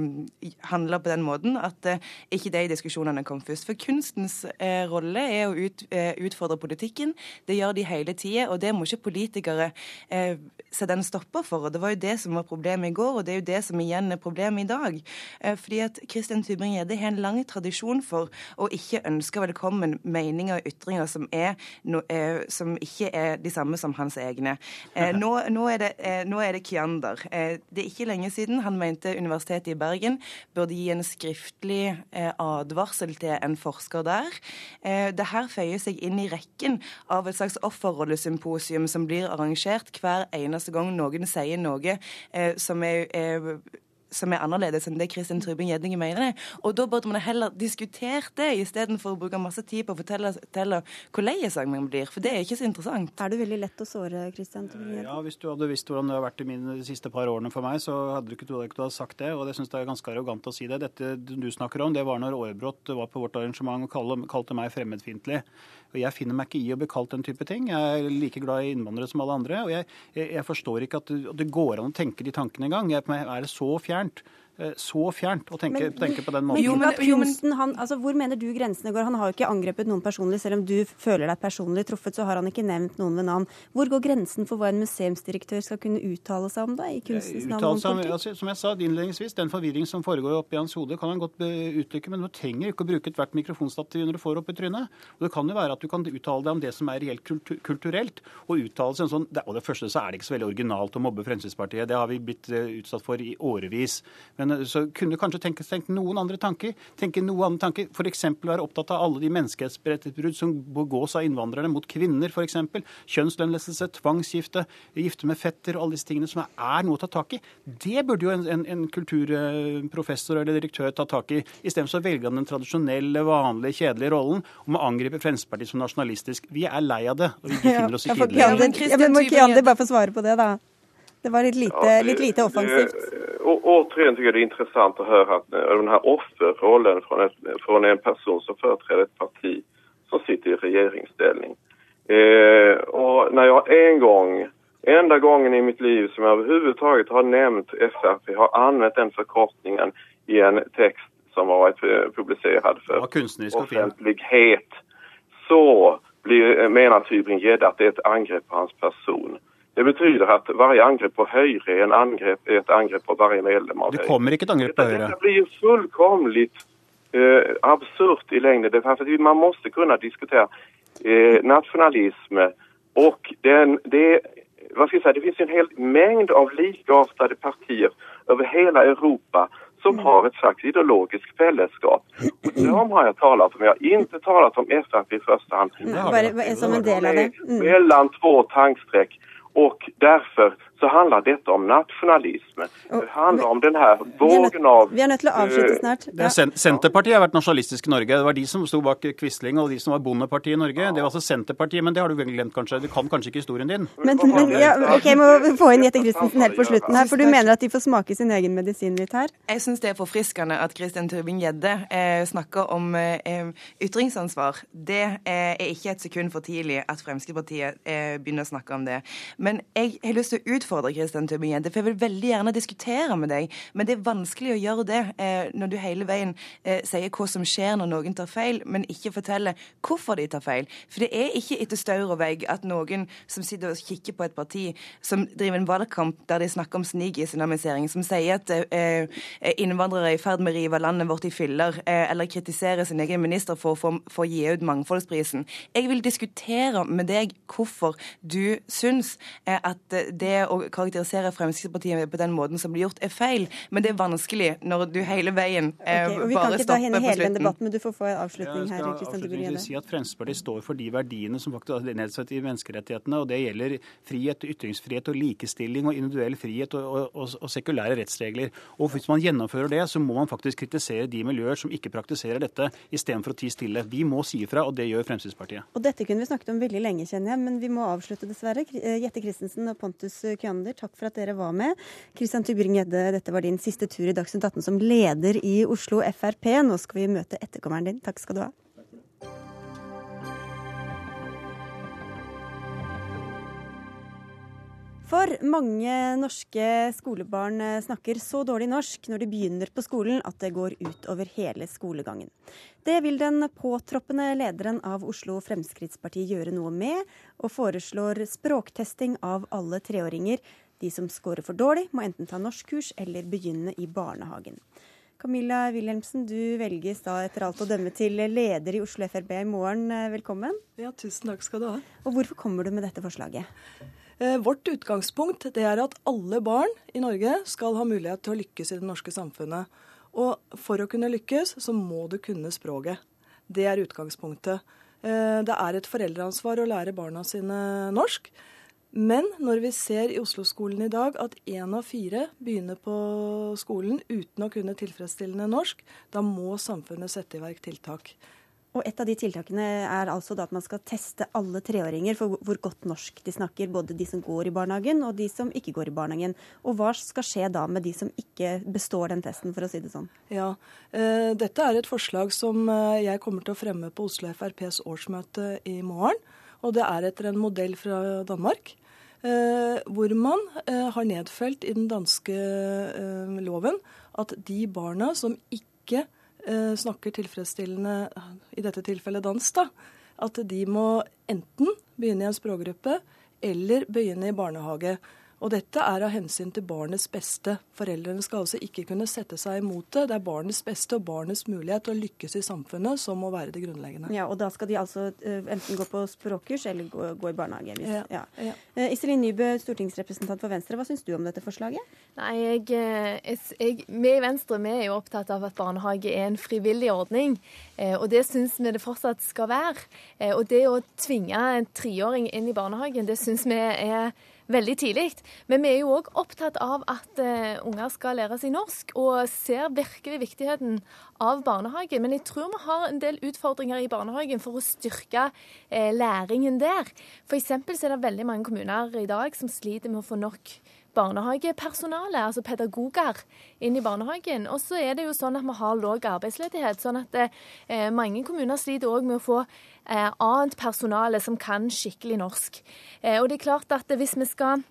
handla på den måten at eh, ikke de diskusjonene kom først. For kunstens eh, rolle er å ut, eh, utfordre politikken. Det gjør de hele tida, og det må ikke politikere eh, sette en stopper for. Og Det var jo det som var problemet i går, og det er jo det som igjen er problemet i dag. Fordi at Christian Tybring-Gjedde har en lang tradisjon for å ikke ønske velkommen meninger og ytringer som, er som ikke er de samme som hans egne. Eh, nå, nå, er det, eh, nå er det Kiander. Eh, det er ikke lenge siden han mente Universitetet i Bergen burde gi en skriftlig advarsel til en forsker der. Dette føyer seg inn i rekken av et slags offerrollesymposium som blir arrangert hver eneste gang noen sier noe som er som er annerledes enn det Kristin Trybing Gjedninge mener. Og da burde man heller diskutert det, istedenfor å bruke masse tid på å fortelle, fortelle hvor lei man blir. For det er ikke så interessant. Er det veldig lett å såre, Kristian Trybing Gjedninge? Ja, Hvis du hadde visst hvordan det har vært i mine de siste par årene for meg, så hadde du ikke trodd at du hadde sagt det. Og det syns jeg er ganske arrogant å si det. Dette du snakker om, det var når Aarebrot var på vårt arrangement og kalte meg fremmedfiendtlig. Og jeg finner meg ikke i å bli kalt den type ting. Jeg er like glad i innvandrere som alle andre. Og jeg, jeg, forstår ikke at det, går an å tenke de tankene engang. Er det så fjernt. Eh, Så fjernt å tenke, Men- tenke på den Men, måten. Jo, men- jo, men- han, altså, hvor mener du grensene går? Han har jo ikke angrepet noen personlig. Selv om du føler deg personlig truffet, så har han ikke nevnt noen ved navn. Hvor går grensen for hva en museumsdirektør skal kunne uttale seg om da, i kunstens navn? Uttale seg om- altså, som jeg sa innledningsvis, Den forvirring som foregår oppi hans hode, kan han godt be- uttrykke, men du trenger ikke å bruke ethvert mikrofonstativ når du får opp i trynet. Og Det kan jo være at du kan uttale deg om det som er reelt kultur kulturelt. Og uttale seg en sånn, det- og det første så er det ikke så veldig originalt å mobbe Fremskrittspartiet. Det har vi blitt eh, utsatt for i årevis. Men eh, så kunne du kanskje tenke, tenke noen andre tanker. Tenke noen andre tanker. F.eks. være opptatt av alle de menneskerettighetsbrudd som begås av innvandrerne mot kvinner, f.eks. Kjønnslemlestelse, tvangsgifte, gifte med fetter og alle disse tingene som er noe å ta tak i. Det burde jo en, en, en kulturprofessor eller direktør ta tak i. Istedenfor å velge den tradisjonelle, vanlige, kjedelige rollen om å angripe Fremskrittspartiet som nasjonalistisk. Vi er lei av det, og vi befinner oss Ja, ikke i det. jeg men Christian ja, men må Tybring-Gjedde- bare få svare på det, da? Det var litt lite, Ja, det- litt lite offensivt. det- återigen tycker jeg det er interessant å høre at denne den här offerrollen fra, fra en person som företräder et parti som sitter i regjeringsstilling. Eh, och när jag en gang, enda gangen i mitt liv som jeg överhuvudtaget har nevnt FRP, har anvendt den forkortningen i en tekst som har vært publisert for offentlighet, så blir, mener Tybring-Gjedde at det er et angrepp på hans person. Det betyder at varje angrepp på Høyre er, en angrepp, är ett angrepp på varje medlem av Det Høyre. kommer ikke et angrep på Høyre. Det blir fullkomlig absurd eh, absurt i lengden. Man må kunne diskutere eh, nasjonalisme og den, det, hva skal jeg si, det finnes en hel mengd av likeartede partier over hele Europa som har et slags ideologisk fellesskap. Och de har jeg talt om. Jeg har ikke talt om FRP i første hand. Bare bare som en del av det. Mm. Mellan två tankstreck. Och därför så handler dette om nasjonalisme. Det handler om den her er, vågen av... vi er nødt til å avslutte eh, snart. Ja. er sen Senterpartiet har vært nasjonalistisk i Norge. Det var de som sto bak Quisling og de som var Bondepartiet i Norge. Det var altså Senterpartiet, men det har du vel glemt kanskje? Du kan kanskje ikke historien din? Men, men ja, ok, må få inn Jette Christensen helt på slutten her, for du mener at de får smake sin egen medisin litt her? Jeg syns det er forfriskende at Christian Tybring-Gjedde eh, snakker om eh, ytringsansvar. Det eh, er ikke et sekund for tidlig at Fremskrittspartiet eh, begynner å snakke om det. Men jeg har lyst til å utfordre Christian Tybring-Gjedde, for jeg vil veldig gjerne diskutere med deg. Men det er vanskelig å gjøre det eh, når du hele veien eh, sier hva som skjer når noen tar feil, men ikke forteller hvorfor de tar feil. For det er ikke etter staur og vegg at noen som sitter og kikker på et parti som driver en valgkamp der de snakker om snikislamisering, som sier at eh, innvandrere er i ferd med å rive landet vårt i filler, eh, eller kritiserer sin egen minister for å for å gi ut mangfoldsprisen. Jeg vil diskutere med deg hvorfor du syns eh, at eh, det å karakterisere Fremskrittspartiet på den måten som blir gjort, er feil. Men det er vanskelig når du hele veien eh, på og Vi kan ikke ta stopper henne hele den debatten, men du får få en avslutning her. skal Christian avslutningsvis si at Fremskrittspartiet står for de verdiene som faktisk er nedsatt i menneskerettighetene. og Det gjelder frihet, ytringsfrihet og likestilling og individuell frihet og, og, og, og sekulære rettsregler. Og Hvis man gjennomfører det, så må man faktisk kritisere de miljøer som ikke praktiserer dette, istedenfor å tie stille. Vi må si ifra, og det gjør Fremskrittspartiet. Og dette kunne vi snakket om veldig lenge, kjenner jeg, men vi må avslutte dessverre. Jette Christensen og Pontus Kyander, takk for at dere var med. Christian Tybring-Gjedde, dette var din siste tur i Dagsnytt 18 som leder i Oslo Frp. Nå skal vi møte etterkommeren din. Takk skal du ha. For mange norske skolebarn eh, snakker så dårlig norsk når de begynner på skolen at det går ut over hele skolegangen. Det vil den påtroppende lederen av Oslo Fremskrittsparti gjøre noe med, og foreslår språktesting av alle treåringer. De som scorer for dårlig, må enten ta norskkurs eller begynne i barnehagen. Camilla Wilhelmsen, du velges da etter alt å dømme til leder i Oslo Frp i morgen. Velkommen. Ja, tusen takk skal du ha. Og hvorfor kommer du med dette forslaget? Eh, vårt utgangspunkt er at alle barn i Norge skal ha mulighet til å lykkes i det norske samfunnet. Og for å kunne lykkes, så må du kunne språket. Det er utgangspunktet. Eh, det er et foreldreansvar å lære barna sine norsk. Men når vi ser i Oslo-skolen i dag at én av fire begynner på skolen uten å kunne tilfredsstillende norsk, da må samfunnet sette i verk tiltak. Og et av de tiltakene er altså at man skal teste alle treåringer for hvor- godt norsk de snakker. Både de som går i barnehagen og de som ikke går i barnehagen. Og hva skal skje da med de som ikke består den testen, for å si det sånn? Ja, eh, Dette er et forslag som eh, jeg kommer til å fremme på Oslo FrPs årsmøte i morgen. Og det er etter en modell fra Danmark. Eh, hvor man eh, har nedfelt i den danske eh, loven at de barna som ikke snakker tilfredsstillende, i dette tilfellet dans, da, at de må enten begynne i en språkgruppe eller begynne i barnehage. Og dette er av hensyn til barnets beste. Foreldrene skal altså ikke kunne sette seg imot det. Det er barnets beste og barnets mulighet til å lykkes i samfunnet som må være det grunnleggende. Ja, Og da skal de altså eh, enten gå på språkkurs eller gå, gå i barnehage. Hvis, ja. Ja, ja. Eh, Iselin Nybø, stortingsrepresentant for Venstre, hva syns du om dette forslaget? Nei, jeg, eh, jeg, jeg, Vi i Venstre vi er jo opptatt av at barnehage er en frivillig ordning. Og det syns vi det fortsatt skal være. Og det å tvinge en treåring inn i barnehagen, det syns vi er veldig tidlig. Men vi er jo òg opptatt av at uh, unger skal lære seg norsk, og ser virkelig viktigheten av barnehage. Men jeg tror vi har en del utfordringer i barnehagen for å styrke uh, læringen der. For eksempel er det veldig mange kommuner i dag som sliter med å få nok barnehagepersonale, altså pedagoger, inn i barnehagen. Og så er det jo sånn at vi har lav arbeidsledighet. sånn at eh, mange kommuner sliter òg med å få eh, annet personale som kan skikkelig norsk. Eh, og det er klart at hvis vi skal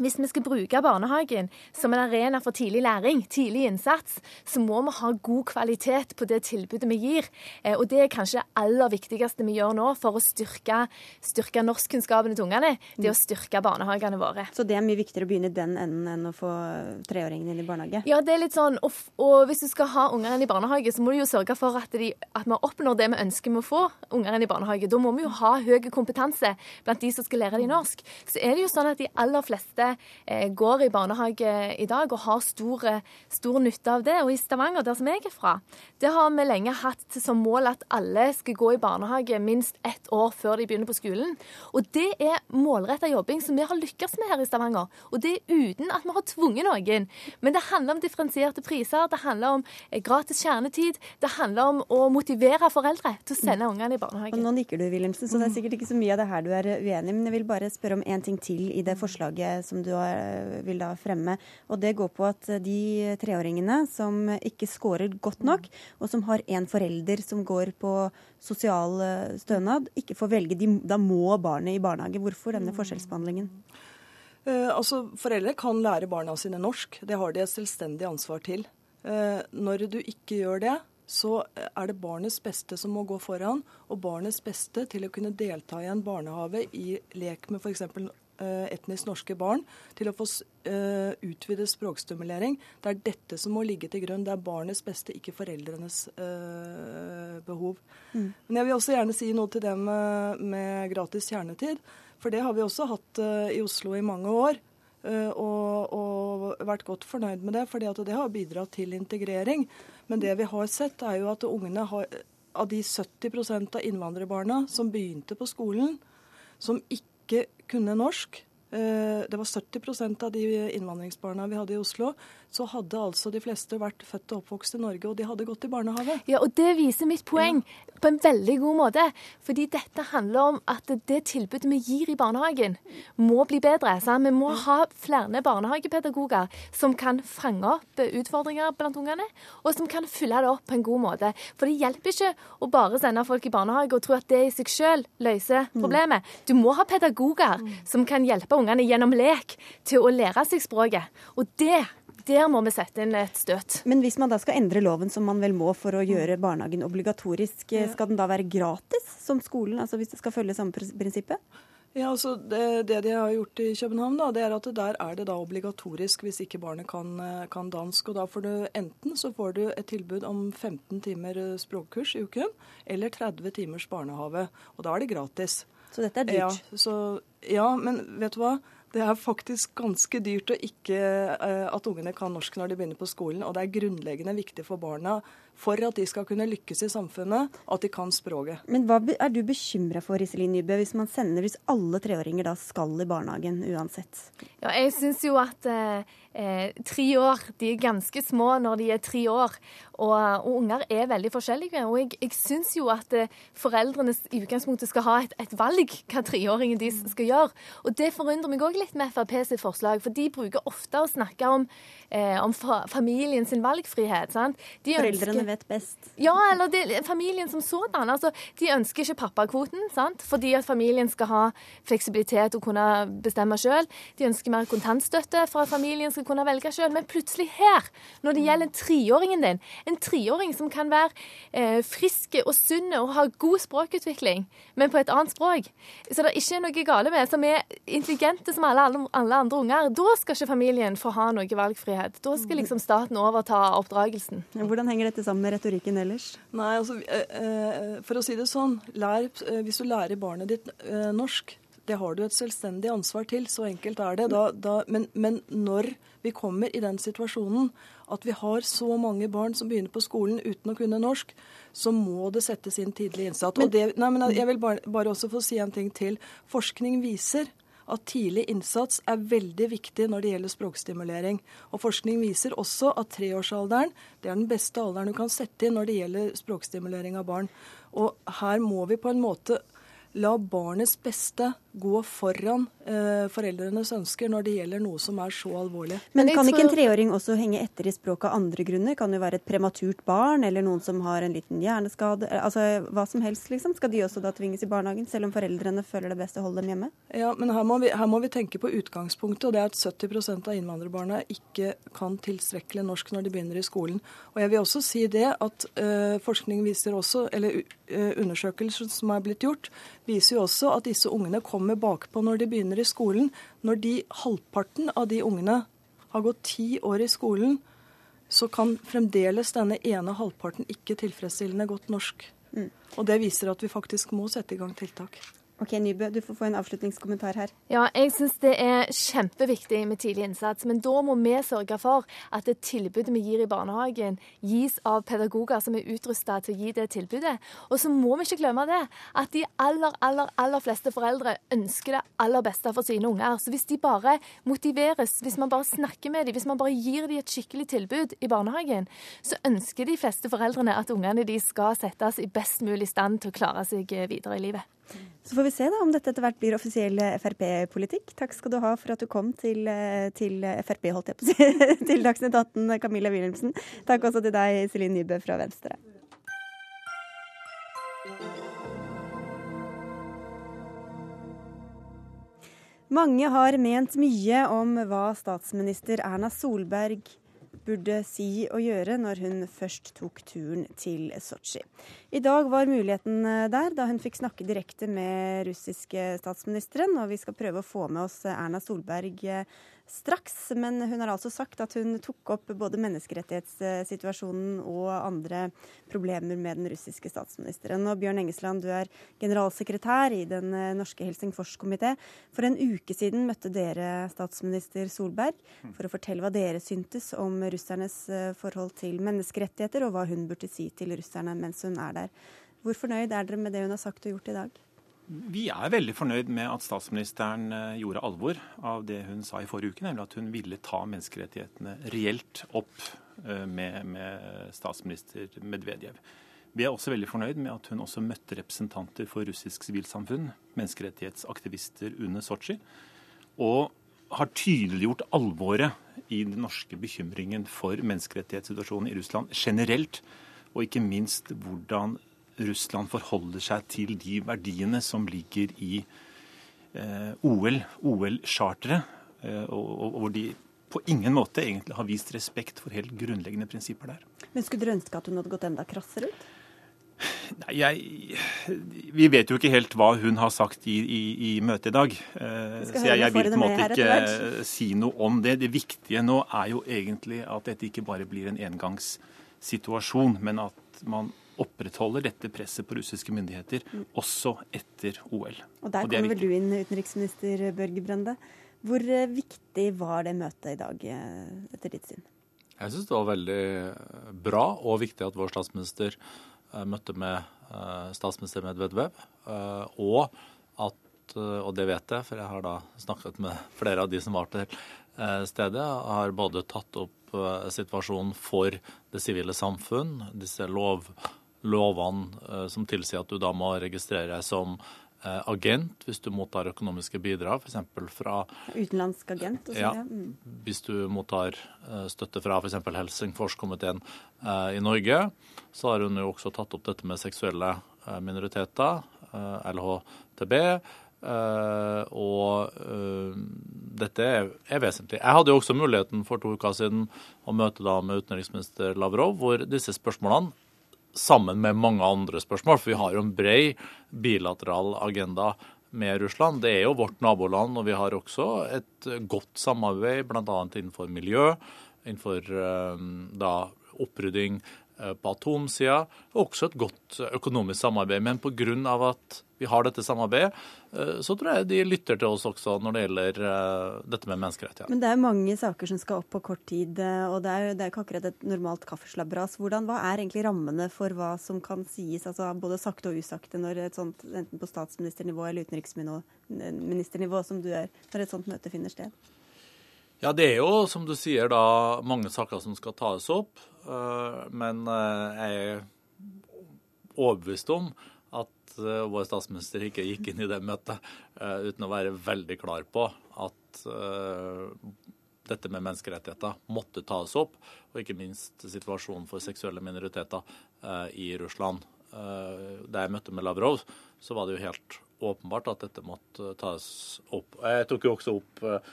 hvis vi skal bruke barnehagen som en arena for tidlig læring, tidlig innsats, så må vi ha god kvalitet på det tilbudet vi gir. Eh, og det er kanskje det aller viktigste vi gjør nå for å styrke, styrke norskkunnskapene til ungene. Det å styrke barnehagene våre. Så det er mye viktigere å begynne i den enden enn å få treåringen inn i barnehage? Ja, det er litt sånn. Og, og hvis du skal ha ungene i barnehage, så må du jo sørge for at, de, at vi oppnår det vi ønsker med å få ungene i barnehage. Da må vi jo ha høy kompetanse blant de som skal lære dem norsk. Så er det jo sånn at de aller fleste går i barnehage i dag og har stor, stor, nytte av det. Og i Stavanger, der som jeg er fra, det har vi lenge hatt som mål at alle skal gå i barnehage minst ett år før de begynner på skolen. Og det er målretta jobbing som vi har lykkes med her i Stavanger. Og det er uten at vi har tvunget noen. Men det handler om differensierte priser, det handler om eh, gratis kjernetid, det handler om å motivere foreldre til å sende ungene i barnehage. Og nå nikker du, Wilhelmsen, så det er sikkert ikke så mye av det her du er uenig i. Men jeg vil bare spørre om en ting til i det forslaget som du har Eh, vil da fremme. Og Det går på at de treåringene som ikke scorer godt nok, og som har en forelder som går på sosial eh, stønad, ikke får velge. De, da må barnet i barnehage. Hvorfor denne forskjellsbehandlingen? Eh, altså, Foreldre kan lære barna sine norsk. Det har de et selvstendig ansvar til. Eh, når du ikke gjør det, så er det barnets beste som må gå foran, og barnets beste til å kunne delta i en barnehage i lek med f.eks. Eh, etnisk norske barn til å få uh, utvidet språkstimulering. Det er dette som må ligge til grunn. Det er barnets beste, ikke foreldrenes uh, behov. Mm. Men jeg vil også gjerne si noe til det med, med gratis kjernetid. For det har vi også hatt i Oslo i mange år. Og, og, vært godt fornøyd med det, for det har bidratt til integrering. Men det vi har sett, er jo at ungene har Av de 70% av innvandrerbarna som begynte på skolen, som ikke kunne norsk. Eh, det var 70% av de innvandringsbarna vi hadde i Oslo så hadde altså de fleste vært født og oppvokst i Norge, og de hadde gått i barnehage. Ja, og Det viser mitt poeng ja. på en veldig god måte. Fordi dette handler om at det tilbudet vi gir i barnehagen, må bli bedre. Sant? Vi må ha flere barnehagepedagoger som kan fange opp utfordringer blant ungene, og som kan fylle det opp på en god måte. For det hjelper ikke å bare sende folk i barnehage og tro at det i seg selv løser mm. problemet. Du må ha pedagoger mm. som kan hjelpe ungene gjennom lek til å lære seg språket. Og det der må vi sette inn et støt. Men hvis man da skal endre loven, som man vel må for å gjøre barnehagen obligatorisk, skal den da være gratis som skolen, altså hvis det skal følge samme prinsippet? Ja, altså det, det, de har gjort i København, da, det er at der er det da obligatorisk hvis ikke barnet kan, kan, dansk. og Da får du enten så får du et tilbud om 15 timer språkkurs i uken, eller 30 timers barnehage. Og da er det gratis. Så dette er dyrt? Ja, så, ja men vet du hva? Det er faktisk ganske dyrt ikke, uh, at ungene kan norsk når de begynner på skolen. Og det er grunnleggende viktig for barna for at de skal kunne lykkes i samfunnet, at de kan språket. Men hva er du bekymra for, Iselin Nybø, hvis man sender hvis alle treåringer da skal i barnehagen uansett? Ja, jeg syns jo at uh, eh, tre år. De er ganske små når de er tre år. Og, og unger er veldig forskjellige. Og jeg, jeg syns jo at eh, foreldrene i utgangspunktet skal ha et, et valg hva treåringen de skal gjøre. Og det forundrer meg òg litt med Frp sitt forslag, for de bruker ofte å snakke om, eh, om familien sin valgfrihet. Foreldrene vet best. Ja, eller det, familien som sådan. Altså, de ønsker ikke pappakvoten, sant? fordi at familien skal ha fleksibilitet og kunne bestemme sjøl. De ønsker mer kontantstøtte for at familien skal kunne velge sjøl. Men plutselig her, når det gjelder treåringen din, en treåring som kan være eh, frisk og sunn og ha god språkutvikling, men på et annet språk, så det er ikke noe gale med, som er intelligente som alle, alle andre unger, da skal ikke familien få ha noe valgfrihet. Da skal liksom staten overta oppdragelsen. Hvordan henger dette sammen med retorikken ellers? Nei, altså, eh, eh, For å si det sånn, lær, eh, hvis du lærer barnet ditt norsk, det har du et selvstendig ansvar til. Så enkelt er det. Da, da, men, men, når vi kommer i den situasjonen at vi har så mange barn som begynner på skolen uten å kunne norsk, så må det settes inn tidlig innsats. Men, det, nei, men jeg vil bare, bare også få si en ting til. Forskning viser at tidlig innsats er veldig viktig når det gjelder språkstimulering. Og Forskning viser også at treårsalderen er den beste alderen du kan sette inn når det gjelder språkstimulering av barn. Og her må vi på en måte la barnets beste gå foran eh, foreldrenes ønsker når det gjelder noe som er så alvorlig. Men kan ikke en treåring også henge etter i språket av andre grunner? Kan det være et prematurt barn, eller noen som har en liten hjerneskade? Altså hva som helst, liksom. Skal de også da tvinges i barnehagen, selv om foreldrene føler det best å holde dem hjemme? Ja, men her må vi, her må vi tenke på utgangspunktet, og det er at 70% av innvandrerbarna ikke kan tilstrekkelig norsk når de begynner i skolen. Og jeg vil også si det at eh, forskning viser også, eller eh, undersøkelser som er blitt gjort, viser jo også at disse ungene kommer bakpå når de begynner i skolen. Når de halvparten av de ungene har gått ti år i skolen, så kan fremdeles denne ene halvparten ikke tilfredsstillende godt norsk. Mm. Og det viser at vi faktisk må sette i gang tiltak. Ok, Nybø, du får få en avslutningskommentar her. Ja, jeg syns det er kjempeviktig med tidlig innsats. Men da må vi sørge for at det tilbudet vi gir i barnehagen, gis av pedagoger som er utrusta til å gi det tilbudet. Og så må vi ikke glemme det, at de aller, aller, aller fleste foreldre ønsker det aller beste for sine unger. Så hvis de bare motiveres, hvis man bare snakker med dem, hvis man bare gir dem et skikkelig tilbud i barnehagen, så ønsker de fleste foreldrene at ungene de skal settes i best mulig stand til å klare seg videre i livet. Så får vi se da om dette etter hvert blir offisiell Frp-politikk. Takk skal du ha for at du kom til, til Frp, holdt jeg på å si, til Dagsnytt 18, Camilla Wilhelmsen. Takk også til deg, Iselin Nybø fra Venstre. Mange har ment mye om hva statsminister Erna Solberg burde si og gjøre når hun først tok turen til Sotsji. I dag var muligheten eh, der, da hun fikk snakke direkte med russiske statsministeren. Og vi skal prøve å få med oss Erna Solberg eh, straks. Men hun har altså sagt at hun tok opp både menneskerettighetssituasjonen og andre problemer med den russiske statsministeren. Og Bjørn Engesland, du er generalsekretær i Den eh, norske Helsingforskomité. For en uke siden møtte dere statsminister Solberg for å fortelle hva dere syntes om russernes eh, forhold til menneskerettigheter, og hva hun burde si til russerne mens hun er der. Hvor fornøyd er dere med det hun har sagt og gjort i dag? Vi er veldig fornøyd med at statsministeren eh, gjorde alvor av det hun sa i forrige uke, nemlig at hun ville ta menneskerettighetene reelt opp eh, med, med statsminister Medvedev. Vi er også veldig fornøyd med at hun også møtte representanter for russisk sivilsamfunn, menneskerettighetsaktivister under Sotsji, og har tydeliggjort alvoret i den norske bekymringen for menneskerettighetssituasjonen i Russland generelt, og ikke minst hvordan Russland forholder seg til de verdiene som ligger i eh, OL, OL-charteret, eh, og, og, hvor de på ingen måte egentlig har vist respekt for helt grunnleggende prinsipper der. Men Skulle dere ønske at hun hadde gått enda krassere ut? Nei, jeg, Vi vet jo ikke helt hva hun har sagt i, i, i møtet i dag. Eh, så jeg, jeg vil på en måte ikke si noe om det. Det viktige nå er jo egentlig at dette ikke bare blir en engangssituasjon, men at man opprettholder dette presset på russiske myndigheter mm. også etter OL. Og Der og kommer vel du inn, utenriksminister Børge Brende. Hvor eh, viktig var det møtet i dag, eh, etter ditt syn? Jeg syns det var veldig eh, bra og viktig at vår statsminister møtte med statsminister Medvedev. Og at, og det vet jeg, for jeg har da snakket med flere av de som var til stedet, har både tatt opp situasjonen for det sivile samfunn, disse lov lovene eh, som tilsier at du da må registrere deg som eh, agent hvis du mottar økonomiske bidrag, f.eks. fra Utenlandsk agent? Også, ja. Mm. Hvis du mottar eh, støtte fra f.eks. Helsingforskomiteen i Norge, så har hun jo også tatt opp dette med seksuelle minoriteter, LHTB. Og dette er, er, vesentlig. Jeg hadde jo også muligheten for to uker siden å møte da med utenriksminister Lavrov, hvor disse spørsmålene sammen med mange andre spørsmål. For vi har jo en bred bilateral agenda med Russland. Det er jo vårt naboland, og vi har også et godt samarbeid bl.a. innenfor miljø, innenfor eh, da opprydding på atomsida, og også et godt økonomisk samarbeid. Men pga. at vi har dette samarbeidet, eh, så tror jeg de lytter til oss også når det gjelder eh, dette med menneskerettigheter. Men det er mange saker som skal opp på kort tid, og det er jo ikke akkurat et normalt kaffeslabberas. Hva er egentlig rammene for hva som kan sies, altså både sakte og usakte, når et sånt, enten på statsministernivå eller utenriksministernivå som du er, når et sånt møte finner sted? Ja, det er jo, som du sier, da mange saker som skal tas opp. Eh, men eh, jeg er overbevist om at uh, vår statsminister ikke gikk inn i det møtet uten å være veldig klar på at dette med menneskerettigheter måtte tas opp, og ikke minst situasjonen for seksuelle minoriteter i Russland. Da jeg møtte med Lavrov, så var det jo helt åpenbart at dette måtte tas opp. Jeg tok jo også opp Eh,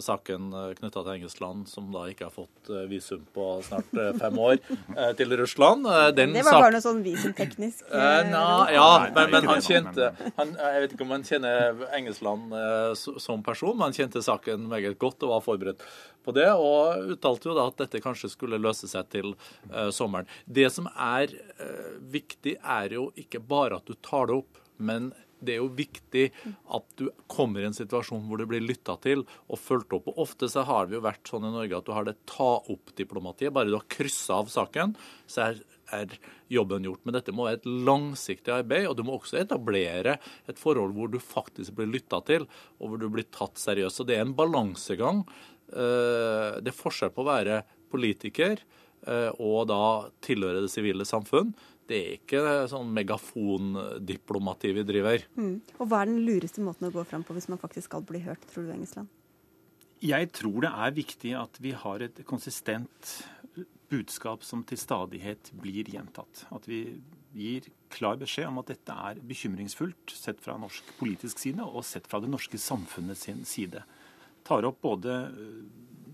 saken uh, eh, knytta til Engelsland, som da ikke har fått eh, visum på snart fem år, til Russland. Den det var bare noe sånn visumteknisk? na, ja, men, men, han kjente han, Jeg vet ikke om han kjenner Engelsland som person, men han kjente saken meget godt og var forberedt på det, og uttalte jo da at dette kanskje skulle løse seg til sommeren. Det som er viktig, er jo ikke bare at du tar det opp, men det er jo viktig at du kommer i en situasjon hvor du blir lytta til og fulgt opp. Og Ofte så har vi jo vært sånn i Norge at du har det ta-opp-diplomatiet. Bare du har kryssa av saken, så er, er, jobben gjort. Men dette må være et langsiktig arbeid, og du må også etablere et forhold hvor du faktisk blir lytta til, og hvor du blir tatt seriøst. Så det er en balansegang. Eh, det er forskjell på å være politiker eh, og da tilhøre det sivile samfunn det er ikke sånn megafondiplomati vi driver. Mm. Og Hva er den lureste måten å gå fram på hvis man faktisk skal bli hørt, tror du, Engesland? Jeg tror det er viktig at vi har et konsistent budskap som til stadighet blir gjentatt. At vi gir klar beskjed om at dette er bekymringsfullt sett fra norsk politisk side og sett fra det norske samfunnet sin side. Tar opp både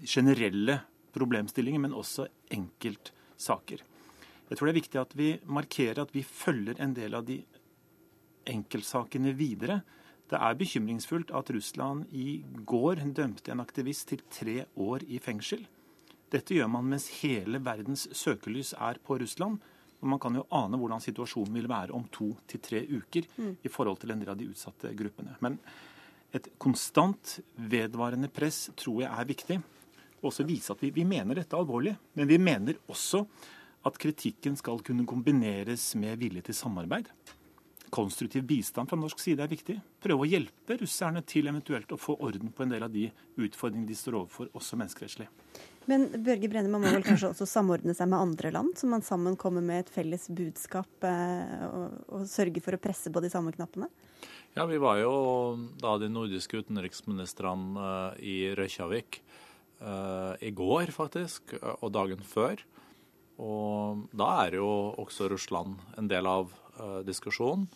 generelle problemstillinger, men også enkeltsaker. Jeg tror det er viktig at vi markerer at vi følger en del av de enkeltsakene videre. Det er bekymringsfullt at Russland i går dømte en aktivist til tre år i fengsel. Dette gjør man mens hele verdens søkelys er på Russland. Og man kan jo ane hvordan situasjonen vil være om to til tre uker mm. i forhold til en del av de utsatte gruppene. Men et konstant, vedvarende press tror jeg er viktig. Også vise at vi, vi mener dette alvorlig. Men vi mener også at kritikken skal kunne kombineres med vilje til samarbeid. Konstruktiv bistand fra norsk side er viktig. Prøve å hjelpe russerne til eventuelt å få orden på en del av de utfordringene de står overfor, også menneskerettslig. Men Børge Brenne, man må vel kanskje også samordne seg med andre land, så man sammen kommer med et felles budskap eh, og, og sørger for å presse på de samme knappene? Ja, vi var jo da de nordiske utenriksministrene uh, i Reykjavik uh, i går, faktisk, og dagen før. Og da er jo også Russland en del av uh, diskusjonen.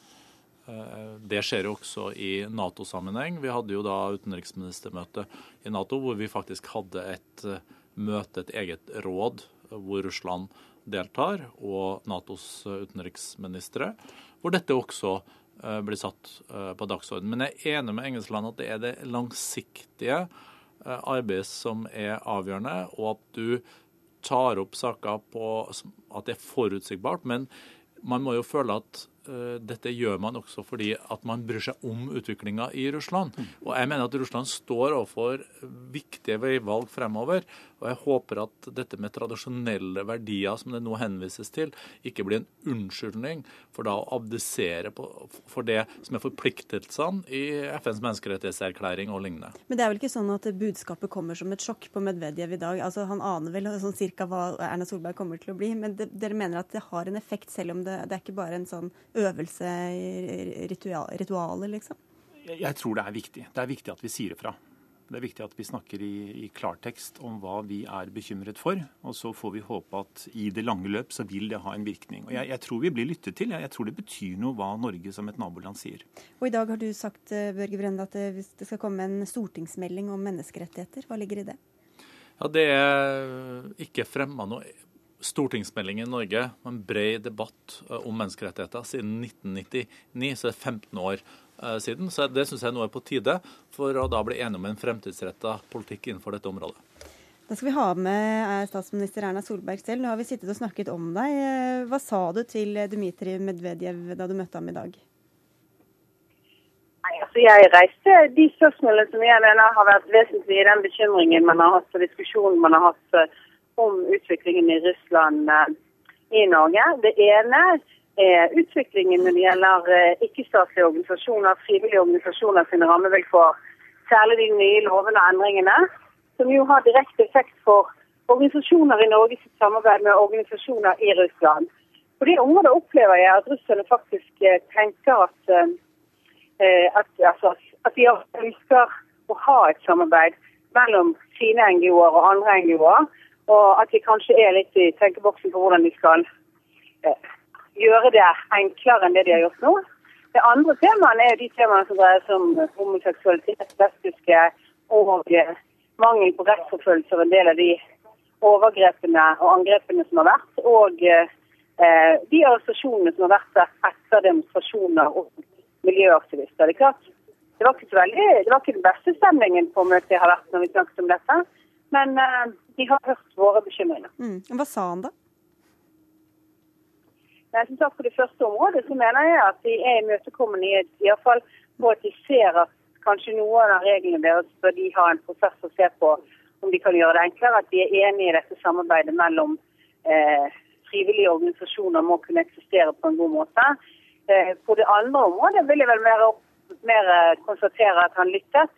Uh, det skjer jo også i Nato-sammenheng. Vi hadde jo da utenriksministermøte i Nato hvor vi faktisk hadde et uh, møte, et eget råd, hvor Russland deltar, og Natos utenriksministre, hvor dette også blir satt på dagsordenen. Men jeg er enig med Engelsland at det er det langsiktige arbeidet som er avgjørende, og at du tar opp saker på at det er forutsigbart. Men man må jo føle at uh, dette gjør man også fordi at man bryr seg om utviklinga i Russland. Mm. Og jeg mener at Russland står overfor viktige veivalg fremover. Og jeg håper at dette med tradisjonelle verdier, som det nå henvises til, ikke blir en unnskyldning for da å abdisere på, for det som er forpliktelsene i FNs menneskerettighetserklæring og lignende. Men det er vel ikke sånn at budskapet kommer som et sjokk på Medvedev i dag? Altså Han aner vel sånn cirka hva Erna Solberg kommer til å bli, men det, dere mener at det har en effekt, selv om det, det er ikke bare en sånn øvelse ritual, ritualer, liksom? Jeg tror det er viktig. Det er viktig at vi sier det fra. Det er viktig at vi snakker i, i, klartekst om hva vi er bekymret for. Og så får vi håpe at i det lange løp så vil det ha en virkning. Og jeg, jeg tror vi blir lyttet til. Jeg, jeg, tror det betyr noe hva Norge som et naboland sier. Og i dag har du sagt eh, Børge Brende, at det, det skal komme en stortingsmelding om menneskerettigheter. Hva ligger i det? Ja, Det er ikke fremma noe stortingsmelding i Norge en bred debatt eh, om menneskerettigheter siden 1999, så det er 15 år Eh, siden. Så det syns jeg nå er på tide, for å da bli enige om en fremtidsretta politikk innenfor dette området. Da skal vi ha med eh, statsminister Erna Solberg selv. Nå har vi sittet og snakket om deg. Eh, hva sa du til Dmitrij Medvedev da du møtte ham i dag? Nei, altså Jeg reiste de spørsmålene som jeg mener har vært vesentlige i den bekymringen man har hatt og diskusjonen man har hatt om utviklingen i Russland i Norge. Det ene er utviklingen når det gjelder eh, ikke-statlige organisasjoner, frivillige organisasjoner sine rammevilkår. Særlig de nye lovene og endringene, som jo har direkte effekt for organisasjoner i Norge sitt samarbeid med organisasjoner i Russland. På de områdene opplever jeg at russerne faktisk eh, tenker at, eh, at, altså, at de ønsker å ha et samarbeid mellom sine NGO-er og andre NGO-er. Og at de kanskje er litt i tenkeboksen på hvordan de skal gjøre det enklere enn det de har gjort nå. Det andre temaene er de temaene som dreier seg om homoseksualitet, lesbiske og eh, mangel på rettsforfølgelse av en del av de overgrepene og angrepene som har vært. Og eh, de arrestasjonene som har vært etter demonstrasjoner og miljøaktivister. Det klart, det var ikke, veldig, det var ikke den beste stemningen på møtet jeg har vært når vi snakket om dette. Men eh, de har hørt våre bekymringer. Mm. Hva sa han da? Som sagt, På det første området så mener jeg at de er imøtekommende iallfall på at de ser at kanskje noen av reglene deres bør de ha en prosess å se på om de kan gjøre det enklere. At de er enige i dette samarbeidet mellom eh, frivillige organisasjoner må kunne eksistere på en god måte. Eh, på det andre området vil jeg vel mer, mer eh, konstatere at han lyttet,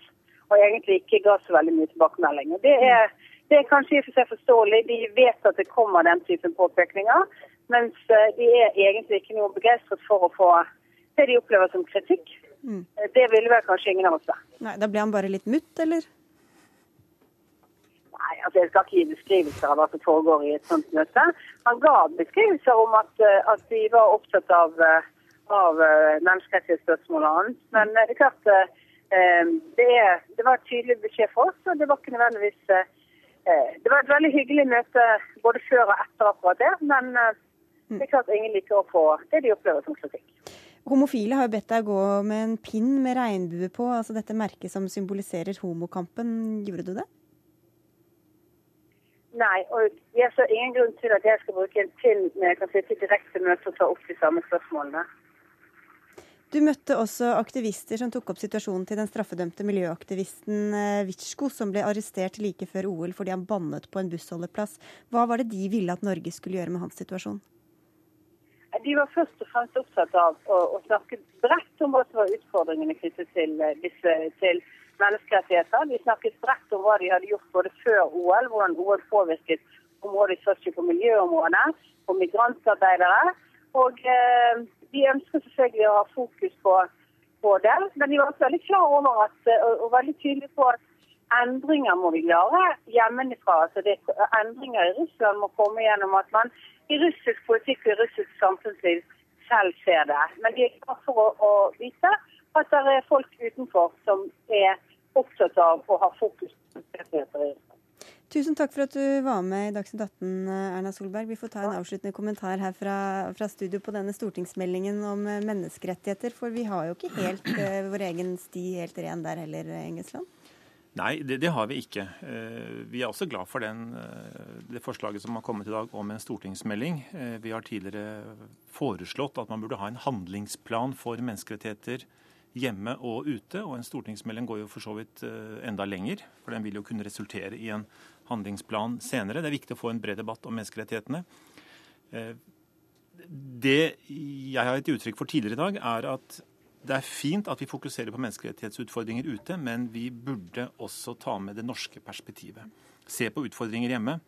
og egentlig ikke ga så veldig mye tilbakemelding. Det er, det er kanskje i og for seg forståelig. De vet at det kommer den typen påpekninger, mens eh, de er egentlig ikke noe begeistret for å få det de opplever som kritikk. Mm. Det ville vel kanskje ingen av oss være. Nei, Da ble han bare litt mutt, eller? Nei, altså Jeg skal ikke gi beskrivelser av hva som foregår i et sånt møte. Han ga beskrivelser om at, eh, at de var opptatt av, eh, av menneskerettighetsspørsmål og annet. Men det er klart det, er, det, var tydelig beskjed for oss, og det var ikke nødvendigvis Det var et veldig hyggelig møte både før og etter akkurat det, men det er klart ingen liker å få det de opplever som kritikk. Homofile har jo bedt deg gå med en pinn med regnbue på, altså dette merket som symboliserer homokampen. Gjorde du det? Nei, og jeg ser ingen grunn til at jeg skal bruke en pinn når jeg kan sitte direkte møte og ta opp de samme spørsmålene. Du møtte også aktivister som tok opp situasjonen til den straffedømte miljøaktivisten Vitsko, Witschko, som ble arrestert like før OL fordi han bannet på en bussholdeplass. Hva var det de ville at Norge skulle gjøre med hans situasjon? De var først og fremst opptatt av å, å snakke bredt om hva som var utfordringene knyttet til, eh, disse, til menneskerettigheter. De snakket bredt om hva de hadde gjort både før OL, hvordan OL påvirket området Sotsji på miljøområdet, på migrantarbeidere. Og eh, de ønsker selvfølgelig å ha fokus på, på, det. Men de var også veldig klar over at, eh, og, og veldig tydelige på at endringer må vi klare hjemmefra. Altså endringer i Russland må komme gjennom at man i russisk politikk og i russisk samfunnsliv selv ser det. Men de er klare for å, å vise at det er folk utenfor som er opptatt av å ha fokus på rettigheter Tusen takk for at du var med i Dagsnytt 18, Erna Solberg. Vi får ta en avsluttende kommentar her fra, fra studio på denne stortingsmeldingen om eh, menneskerettigheter. For vi har jo ikke helt uh, vår egen sti helt ren der heller, Engesland? Nei, det, det, har vi ikke. Uh, vi er også glad for den, uh, det forslaget som har kommet i dag om en stortingsmelding. Vi har tidligere foreslått at man burde ha en handlingsplan for menneskerettigheter hjemme og ute. Og en stortingsmelding går jo for så vidt eh, enda lenger, for den vil jo kunne resultere i en handlingsplan senere. Det er viktig å få en bred debatt om menneskerettighetene. Eh, det jeg har gitt uttrykk for tidligere i dag, er at det er fint at vi fokuserer på menneskerettighetsutfordringer ute, men vi burde også ta med det norske perspektivet. Se på utfordringer hjemme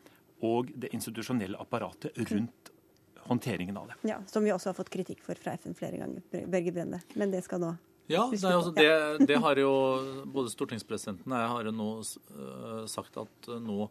og det institusjonelle apparatet rundt håndteringen av det. Ja, Som vi også har fått kritikk for fra FN flere ganger, Børge Brende. Men det skal nå ja, det, altså det, det, har jo både stortingspresidenten og jeg har jo nå uh, sagt at uh, nå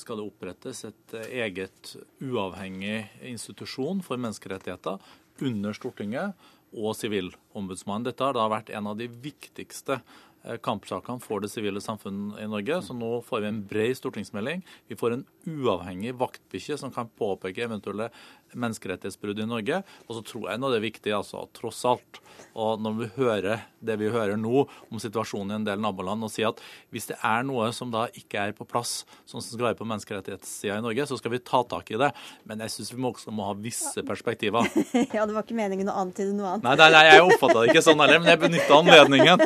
skal det opprettes et uh, eget uavhengig institusjon for menneskerettigheter under Stortinget og Sivilombudsmannen. Dette har da vært en av de viktigste Eh, kampsakene for det sivile samfunnet i Norge. Så nå får vi en bred stortingsmelding. Vi får en uavhengig vaktbikkje som kan påpeke eventuelle menneskerettighetsbrudd i Norge. Og så tror jeg nå det er viktig, altså, tross alt, og når vi hører det vi hører nå om situasjonen i en del naboland, og si at hvis det er noe som da ikke er på plass, sånn som skal være på menneskerettighetssida i Norge, så skal vi ta tak i det. Men jeg syns vi må også må ha visse perspektiver. ja, det var ikke meningen å antyde noe annet. Nei, nei, nei jeg oppfatta det ikke sånn heller, men jeg benytta anledningen.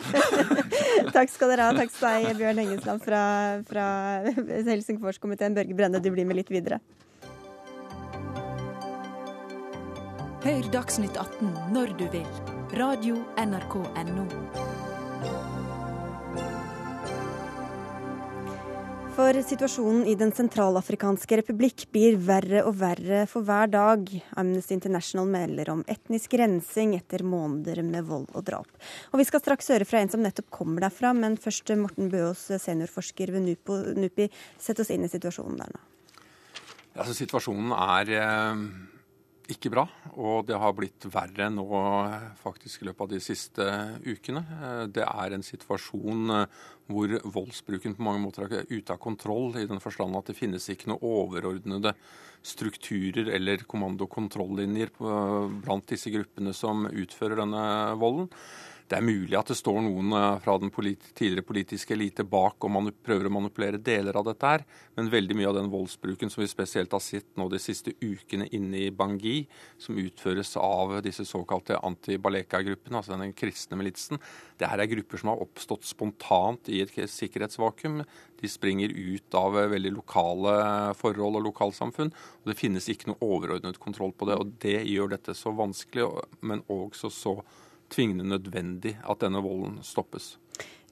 Takk skal dere ha. Takk til deg, Bjørn Engesland fra, fra Helsingforskomiteen. Børge Brenne, du blir med litt videre. Hør Dagsnytt 18 når du vil. Radio NRK Radio.nrk.no. For situasjonen i Den sentralafrikanske republikk blir verre og verre for hver dag. Amnesty International melder om etnisk rensing etter måneder med vold og drap. Og Vi skal straks høre fra en som nettopp kommer derfra, men først Morten Bøås, seniorforsker ved NUPI. Sett oss inn i situasjonen der nå. Ja, altså, situasjonen er eh, ikke bra, og det har blitt verre nå faktisk i løpet av de siste ukene. Eh, det er en situasjon eh, hvor voldsbruken på mange måter er ute av kontroll, i den forstand at det finnes ikke noe overordnede strukturer eller kommando-kontrollinjer blant disse gruppene som utfører denne volden. Det er mulig at det står noen eh, fra den politi tidligere politiske elite bak og prøver å manipulere deler av dette her, men veldig mye av den voldsbruken som vi spesielt har sett nå de siste ukene inne i Bangui, som utføres av disse såkalte anti-Baleka-gruppene, altså den kristne militsen, det her er grupper som har oppstått spontant i et sikkerhetsvakuum. De springer ut av veldig lokale forhold og lokalsamfunn. og Det finnes ikke noe overordnet kontroll på det. og Det gjør dette så vanskelig, men også så tvingende nødvendig at denne volden stoppes.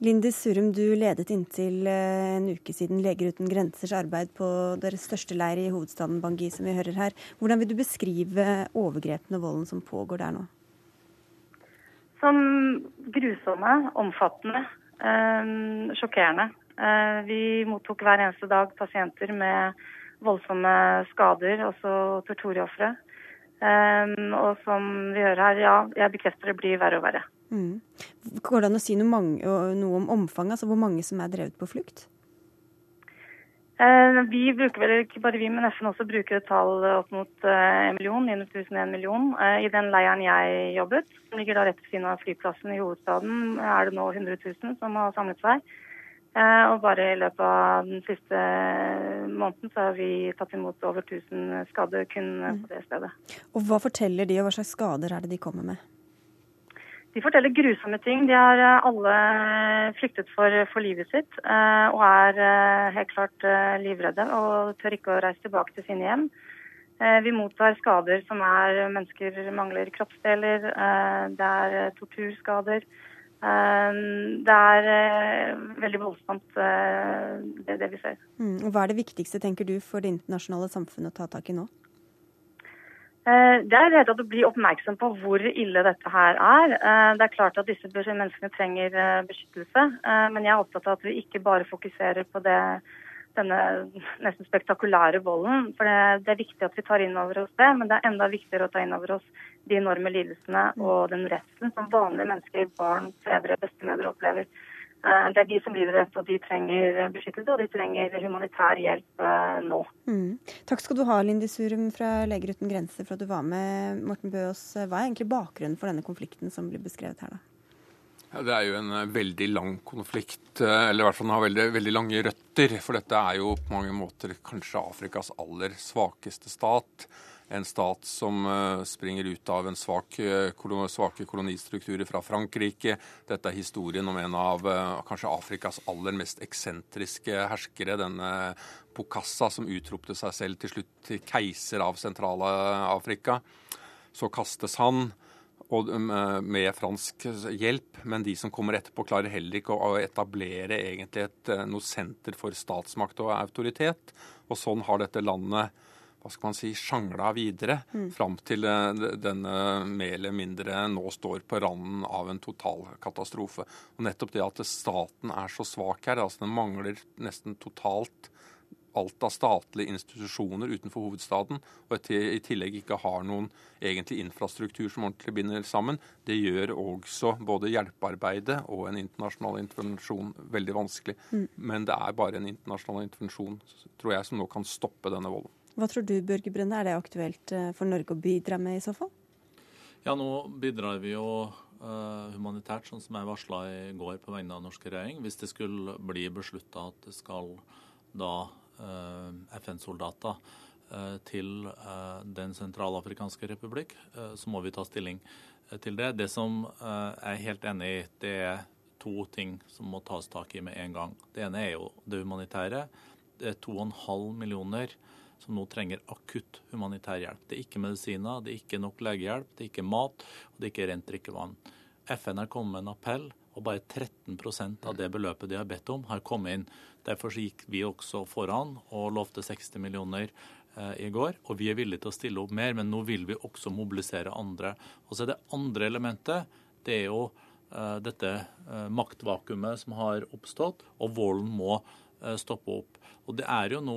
Linde Surum, du ledet inntil eh, en uke siden Leger uten grensers arbeid på deres største leir i hovedstaden Bangui, som vi hører her. Hvordan vil du beskrive overgrepene og volden som pågår der nå? Som grusomme, omfattende, øh, sjokkerende. Eh, vi mottok hver eneste dag pasienter med voldsomme skader, også torturofre. Um, og som vi hører her, ja, jeg bekrefter det blir verre og verre. Mm. Går det an å si noe, mange, noe, om omfanget, altså hvor mange som er drevet på flukt? Uh, vi bruker vel ikke bare vi, men FN også bruker et tall opp mot uh, en million, 900 000 million. Uh, I den leiren jeg jobbet, som ligger da rett ved siden av flyplassen i hovedstaden, er det nå 100 000 som har samlet seg. Eh, og bare i løpet av den siste måneden så har vi tatt imot over 1000 skadde kun mm. på det stedet. Og Hva forteller de, og hva slags skader er det de kommer med? De forteller grusomme ting. De har eh, alle flyktet for, for livet sitt eh, og er helt klart livredde og tør ikke å reise tilbake til sine hjem. Vi mottar skader som er mennesker mangler kroppsdeler, det er torturskader. Ehm, det er eh, veldig voldsomt, eh, det, det vi ser. Mm. Hva er det viktigste, tenker du, for det internasjonale samfunnet å ta tak i nå? Eh, det er redd å bli oppmerksom på hvor ille dette her er. Det er klart at disse menneskene trenger beskyttelse, men jeg er opptatt av at vi ikke bare fokuserer på det denne nesten spektakulære volden. For det, det, er viktig at vi tar inn over oss det, men det er enda viktigere å ta inn over oss de enorme lidelsene mm. og den redselen som vanlige mennesker, barn, fedre, bestemødre opplever. Eh, det er de som lider dette, og de trenger beskyttelse og de trenger humanitær hjelp eh, nå. Mm. Takk skal du ha, Lindy Surum fra Leger uten grenser, for at du var med. Morten Bøås, hva er egentlig bakgrunnen for denne konflikten som blir beskrevet her, da? Ja, det er jo en eh, veldig lang konflikt, eh, eller i hvert fall den har veldig, veldig, lange røtter. For dette er jo på mange måter kanskje Afrikas aller svakeste stat. En stat som uh, springer ut av en svak, svake kolonistrukturer fra Frankrike. Dette er historien om en av kanskje Afrikas aller mest eksentriske herskere, denne Bokassa, som utropte seg selv til slutt til keiser av Sentral-Afrika. Så kastes han og eh, med fransk hjelp, men de som kommer etterpå, klarer heller ikke å etablere egentlig et, eh, noe senter for statsmakt og autoritet. Og sånn har dette landet hva skal man si, sjangla videre mm. fram til eh, denne mer eller mindre nå står på randen av en totalkatastrofe. Og nettopp det at staten er så svak her, altså den mangler nesten totalt alt av statlige institusjoner utenfor hovedstaden, og i tillegg ikke har noen egentlig infrastruktur som ordentlig binder sammen, det gjør også både hjelpearbeidet og en internasjonal intervensjon veldig vanskelig. Mm. Men det er bare en internasjonal intervensjon tror jeg, som nå kan stoppe denne volden. Hva tror du, Børge Brønne, er det aktuelt eh, for Norge å bidra med i så fall? Ja, nå bidrar vi jo uh, humanitært, sånn som jeg varsla i går på vegne av norske regjering. Hvis det skulle bli beslutta at det skal da Eh, FN-soldater eh, til eh, Den sentralafrikanske republikk, så må vi ta stilling til det. Det som jeg er helt enig i, det er to ting som må tas tak i med en gang. Det ene er jo det humanitære. Det er 2,5 millioner som nå trenger akutt humanitær hjelp. Det er ikke medisiner, det er ikke nok legehjelp, det er ikke mat, og det er ikke rent drikkevann. FN har kommet med en appell og bare 13% av det beløpet de har bedt om, har kommet inn. Derfor gikk vi også foran og lovte 60 millioner eh, i går. Og vi er villige til å stille opp mer, men nå vil vi også mobilisere andre. Og så er det andre elementet. Det er jo uh, dette uh, maktvakuumet som har oppstått, og volden må stoppe opp. Og det er jo nå,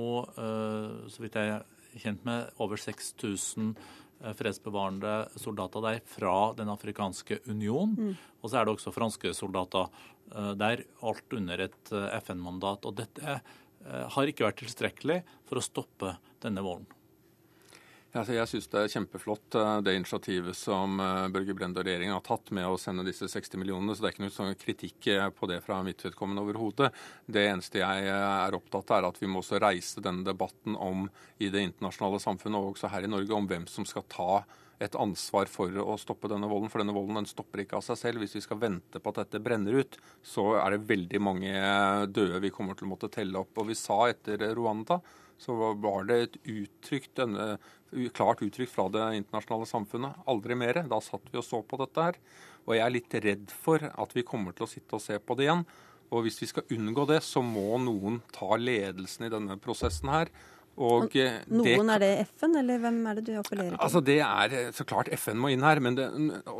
så vidt jeg er kjent med, over 6000 Eh, fredsbevarende soldater der fra Den afrikanske union. Mm. Og så er det også franske soldater eh, der, alt under et eh, FN-mandat. Og dette har ikke vært tilstrekkelig for å stoppe denne volden. Altså, jeg syns det er kjempeflott eh, det initiativet som eh, Børge Brende og regjeringen har tatt med å sende disse 60 millionene. Så det er ikke noe sånn kritikk eh, på det fra mitt vedkommende overhodet. Det eneste jeg er opptatt av, er at vi må også reise denne debatten om i det internasjonale samfunnet og også her i Norge om hvem som skal ta et ansvar for å stoppe denne volden. For denne volden den stopper ikke av seg selv. Hvis vi skal vente på at dette brenner ut, så er det veldig mange døde vi kommer til å måtte telle opp. Og vi sa etter Rwanda så var det et uttrykt, denne, klart uttrykk fra det internasjonale samfunnet. Aldri mer. Da satt vi og så på dette her. Og jeg er litt redd for at vi kommer til å sitte og se på det igjen. Og hvis vi skal unngå det, så må noen ta ledelsen i denne prosessen her. Og eh, Noen, det, er det FN, eller hvem er det du appellerer til? Altså det er eh, Så klart FN må inn her, men det,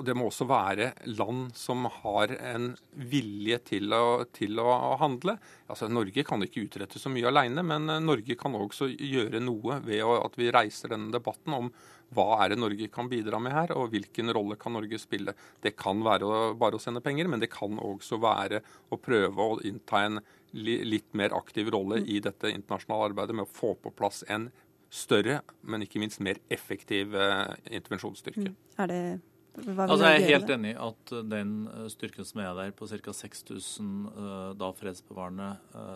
det må også være land som har en vilje til å, til å, handle. Altså Norge kan ikke utrette så mye alene, men eh, Norge kan også gjøre noe ved at vi reiser denne debatten om hva er det Norge kan bidra med her, og hvilken rolle kan Norge spille. Det kan være bare å sende penger, men det kan også være å prøve å innta en litt mer aktiv rolle i dette internasjonale arbeidet med å få på plass en større, men ikke minst mer effektiv eh, intervensjonsstyrke. Mm. Er det Altså, jeg er helt enig i at den eh, styrken som er der, på ca. 6000 uh, da fredsbevarende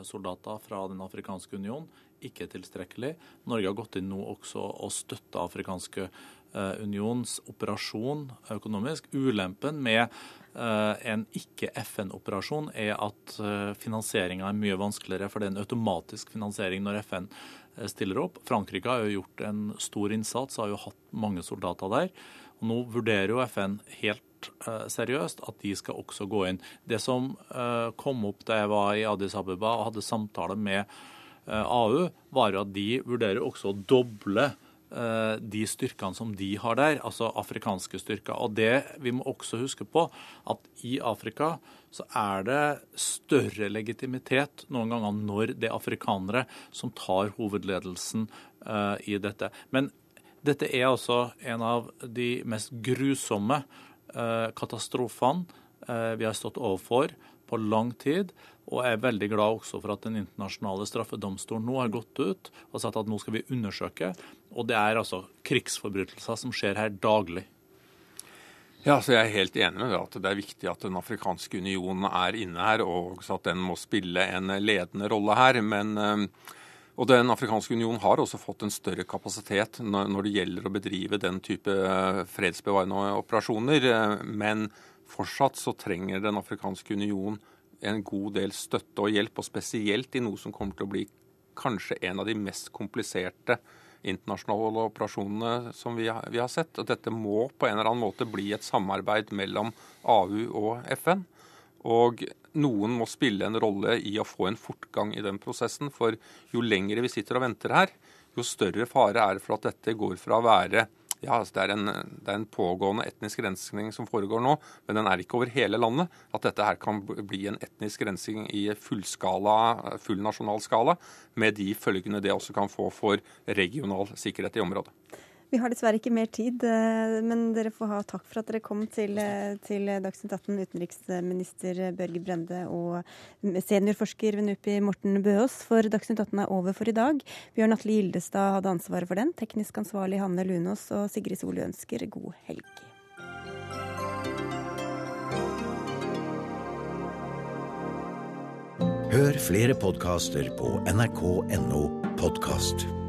soldater fra Den afrikanske union, ikke er tilstrekkelig. Norge har gått inn nå også og støtta afrikanske unions operasjon økonomisk. Ulempen med en ikke-FN-operasjon er at finansieringa er mye vanskeligere, for det er en automatisk finansiering når FN stiller opp. Frankrike har jo gjort en stor innsats, har jo hatt mange soldater der. Og nå vurderer jo FN helt seriøst at de skal også gå inn. Det som kom opp da jeg var i Addis Abeba og hadde samtale med eh, AU, var jo at de vurderer også å doble de styrkene som de har der, altså afrikanske styrker. Og det vi må også huske på, at i Afrika så er det større legitimitet noen ganger når det er afrikanere som tar hovedledelsen uh, i dette. Men dette er altså en av de mest grusomme uh, katastrofene uh, vi har stått overfor på lang tid. Og jeg er veldig glad også for at Den internasjonale straffedomstolen nå har gått ut og sagt at nå skal vi undersøke. Og det er altså krigsforbrytelser som skjer her daglig. Ja, så Jeg er helt enig med deg at det er viktig at Den afrikanske unionen er inne her, og at den må spille en ledende rolle her. Men eh, og Den afrikanske union har også fått en større kapasitet når det gjelder å bedrive den type eh, fredsbevarende operasjoner. Eh, men fortsatt så trenger Den afrikanske union en god del støtte og hjelp, og spesielt i noe som kommer til å bli kanskje en av de mest kompliserte internasjonale operasjonene som vi har, vi har sett. Og dette må på en eller annen måte bli et samarbeid mellom AU og FN. Og noen må spille en rolle i å få en fortgang i den prosessen. For jo lengre vi sitter og venter her, jo større fare er det for at dette går fra å være ja, altså det, er en, det er en pågående etnisk rensing som foregår nå, men den er ikke over hele landet. At dette her kan bli en etnisk rensing i fullskala, full nasjonal skala, med de følgene det også kan få for regional sikkerhet i området. Vi har dessverre ikke mer tid, eh, men dere får ha takk for at dere kom til, eh, til Dagsnytt 18, utenriksminister Børge Brende og seniorforsker ved NUPI Morten Bøås. For Dagsnytt 18 er over for i dag. Bjørn Atle Gildestad hadde ansvaret for den. Teknisk ansvarlig Hanne Lunås og Sigrid Solø ønsker god helg. Hør flere podkaster på nrk.no podkast.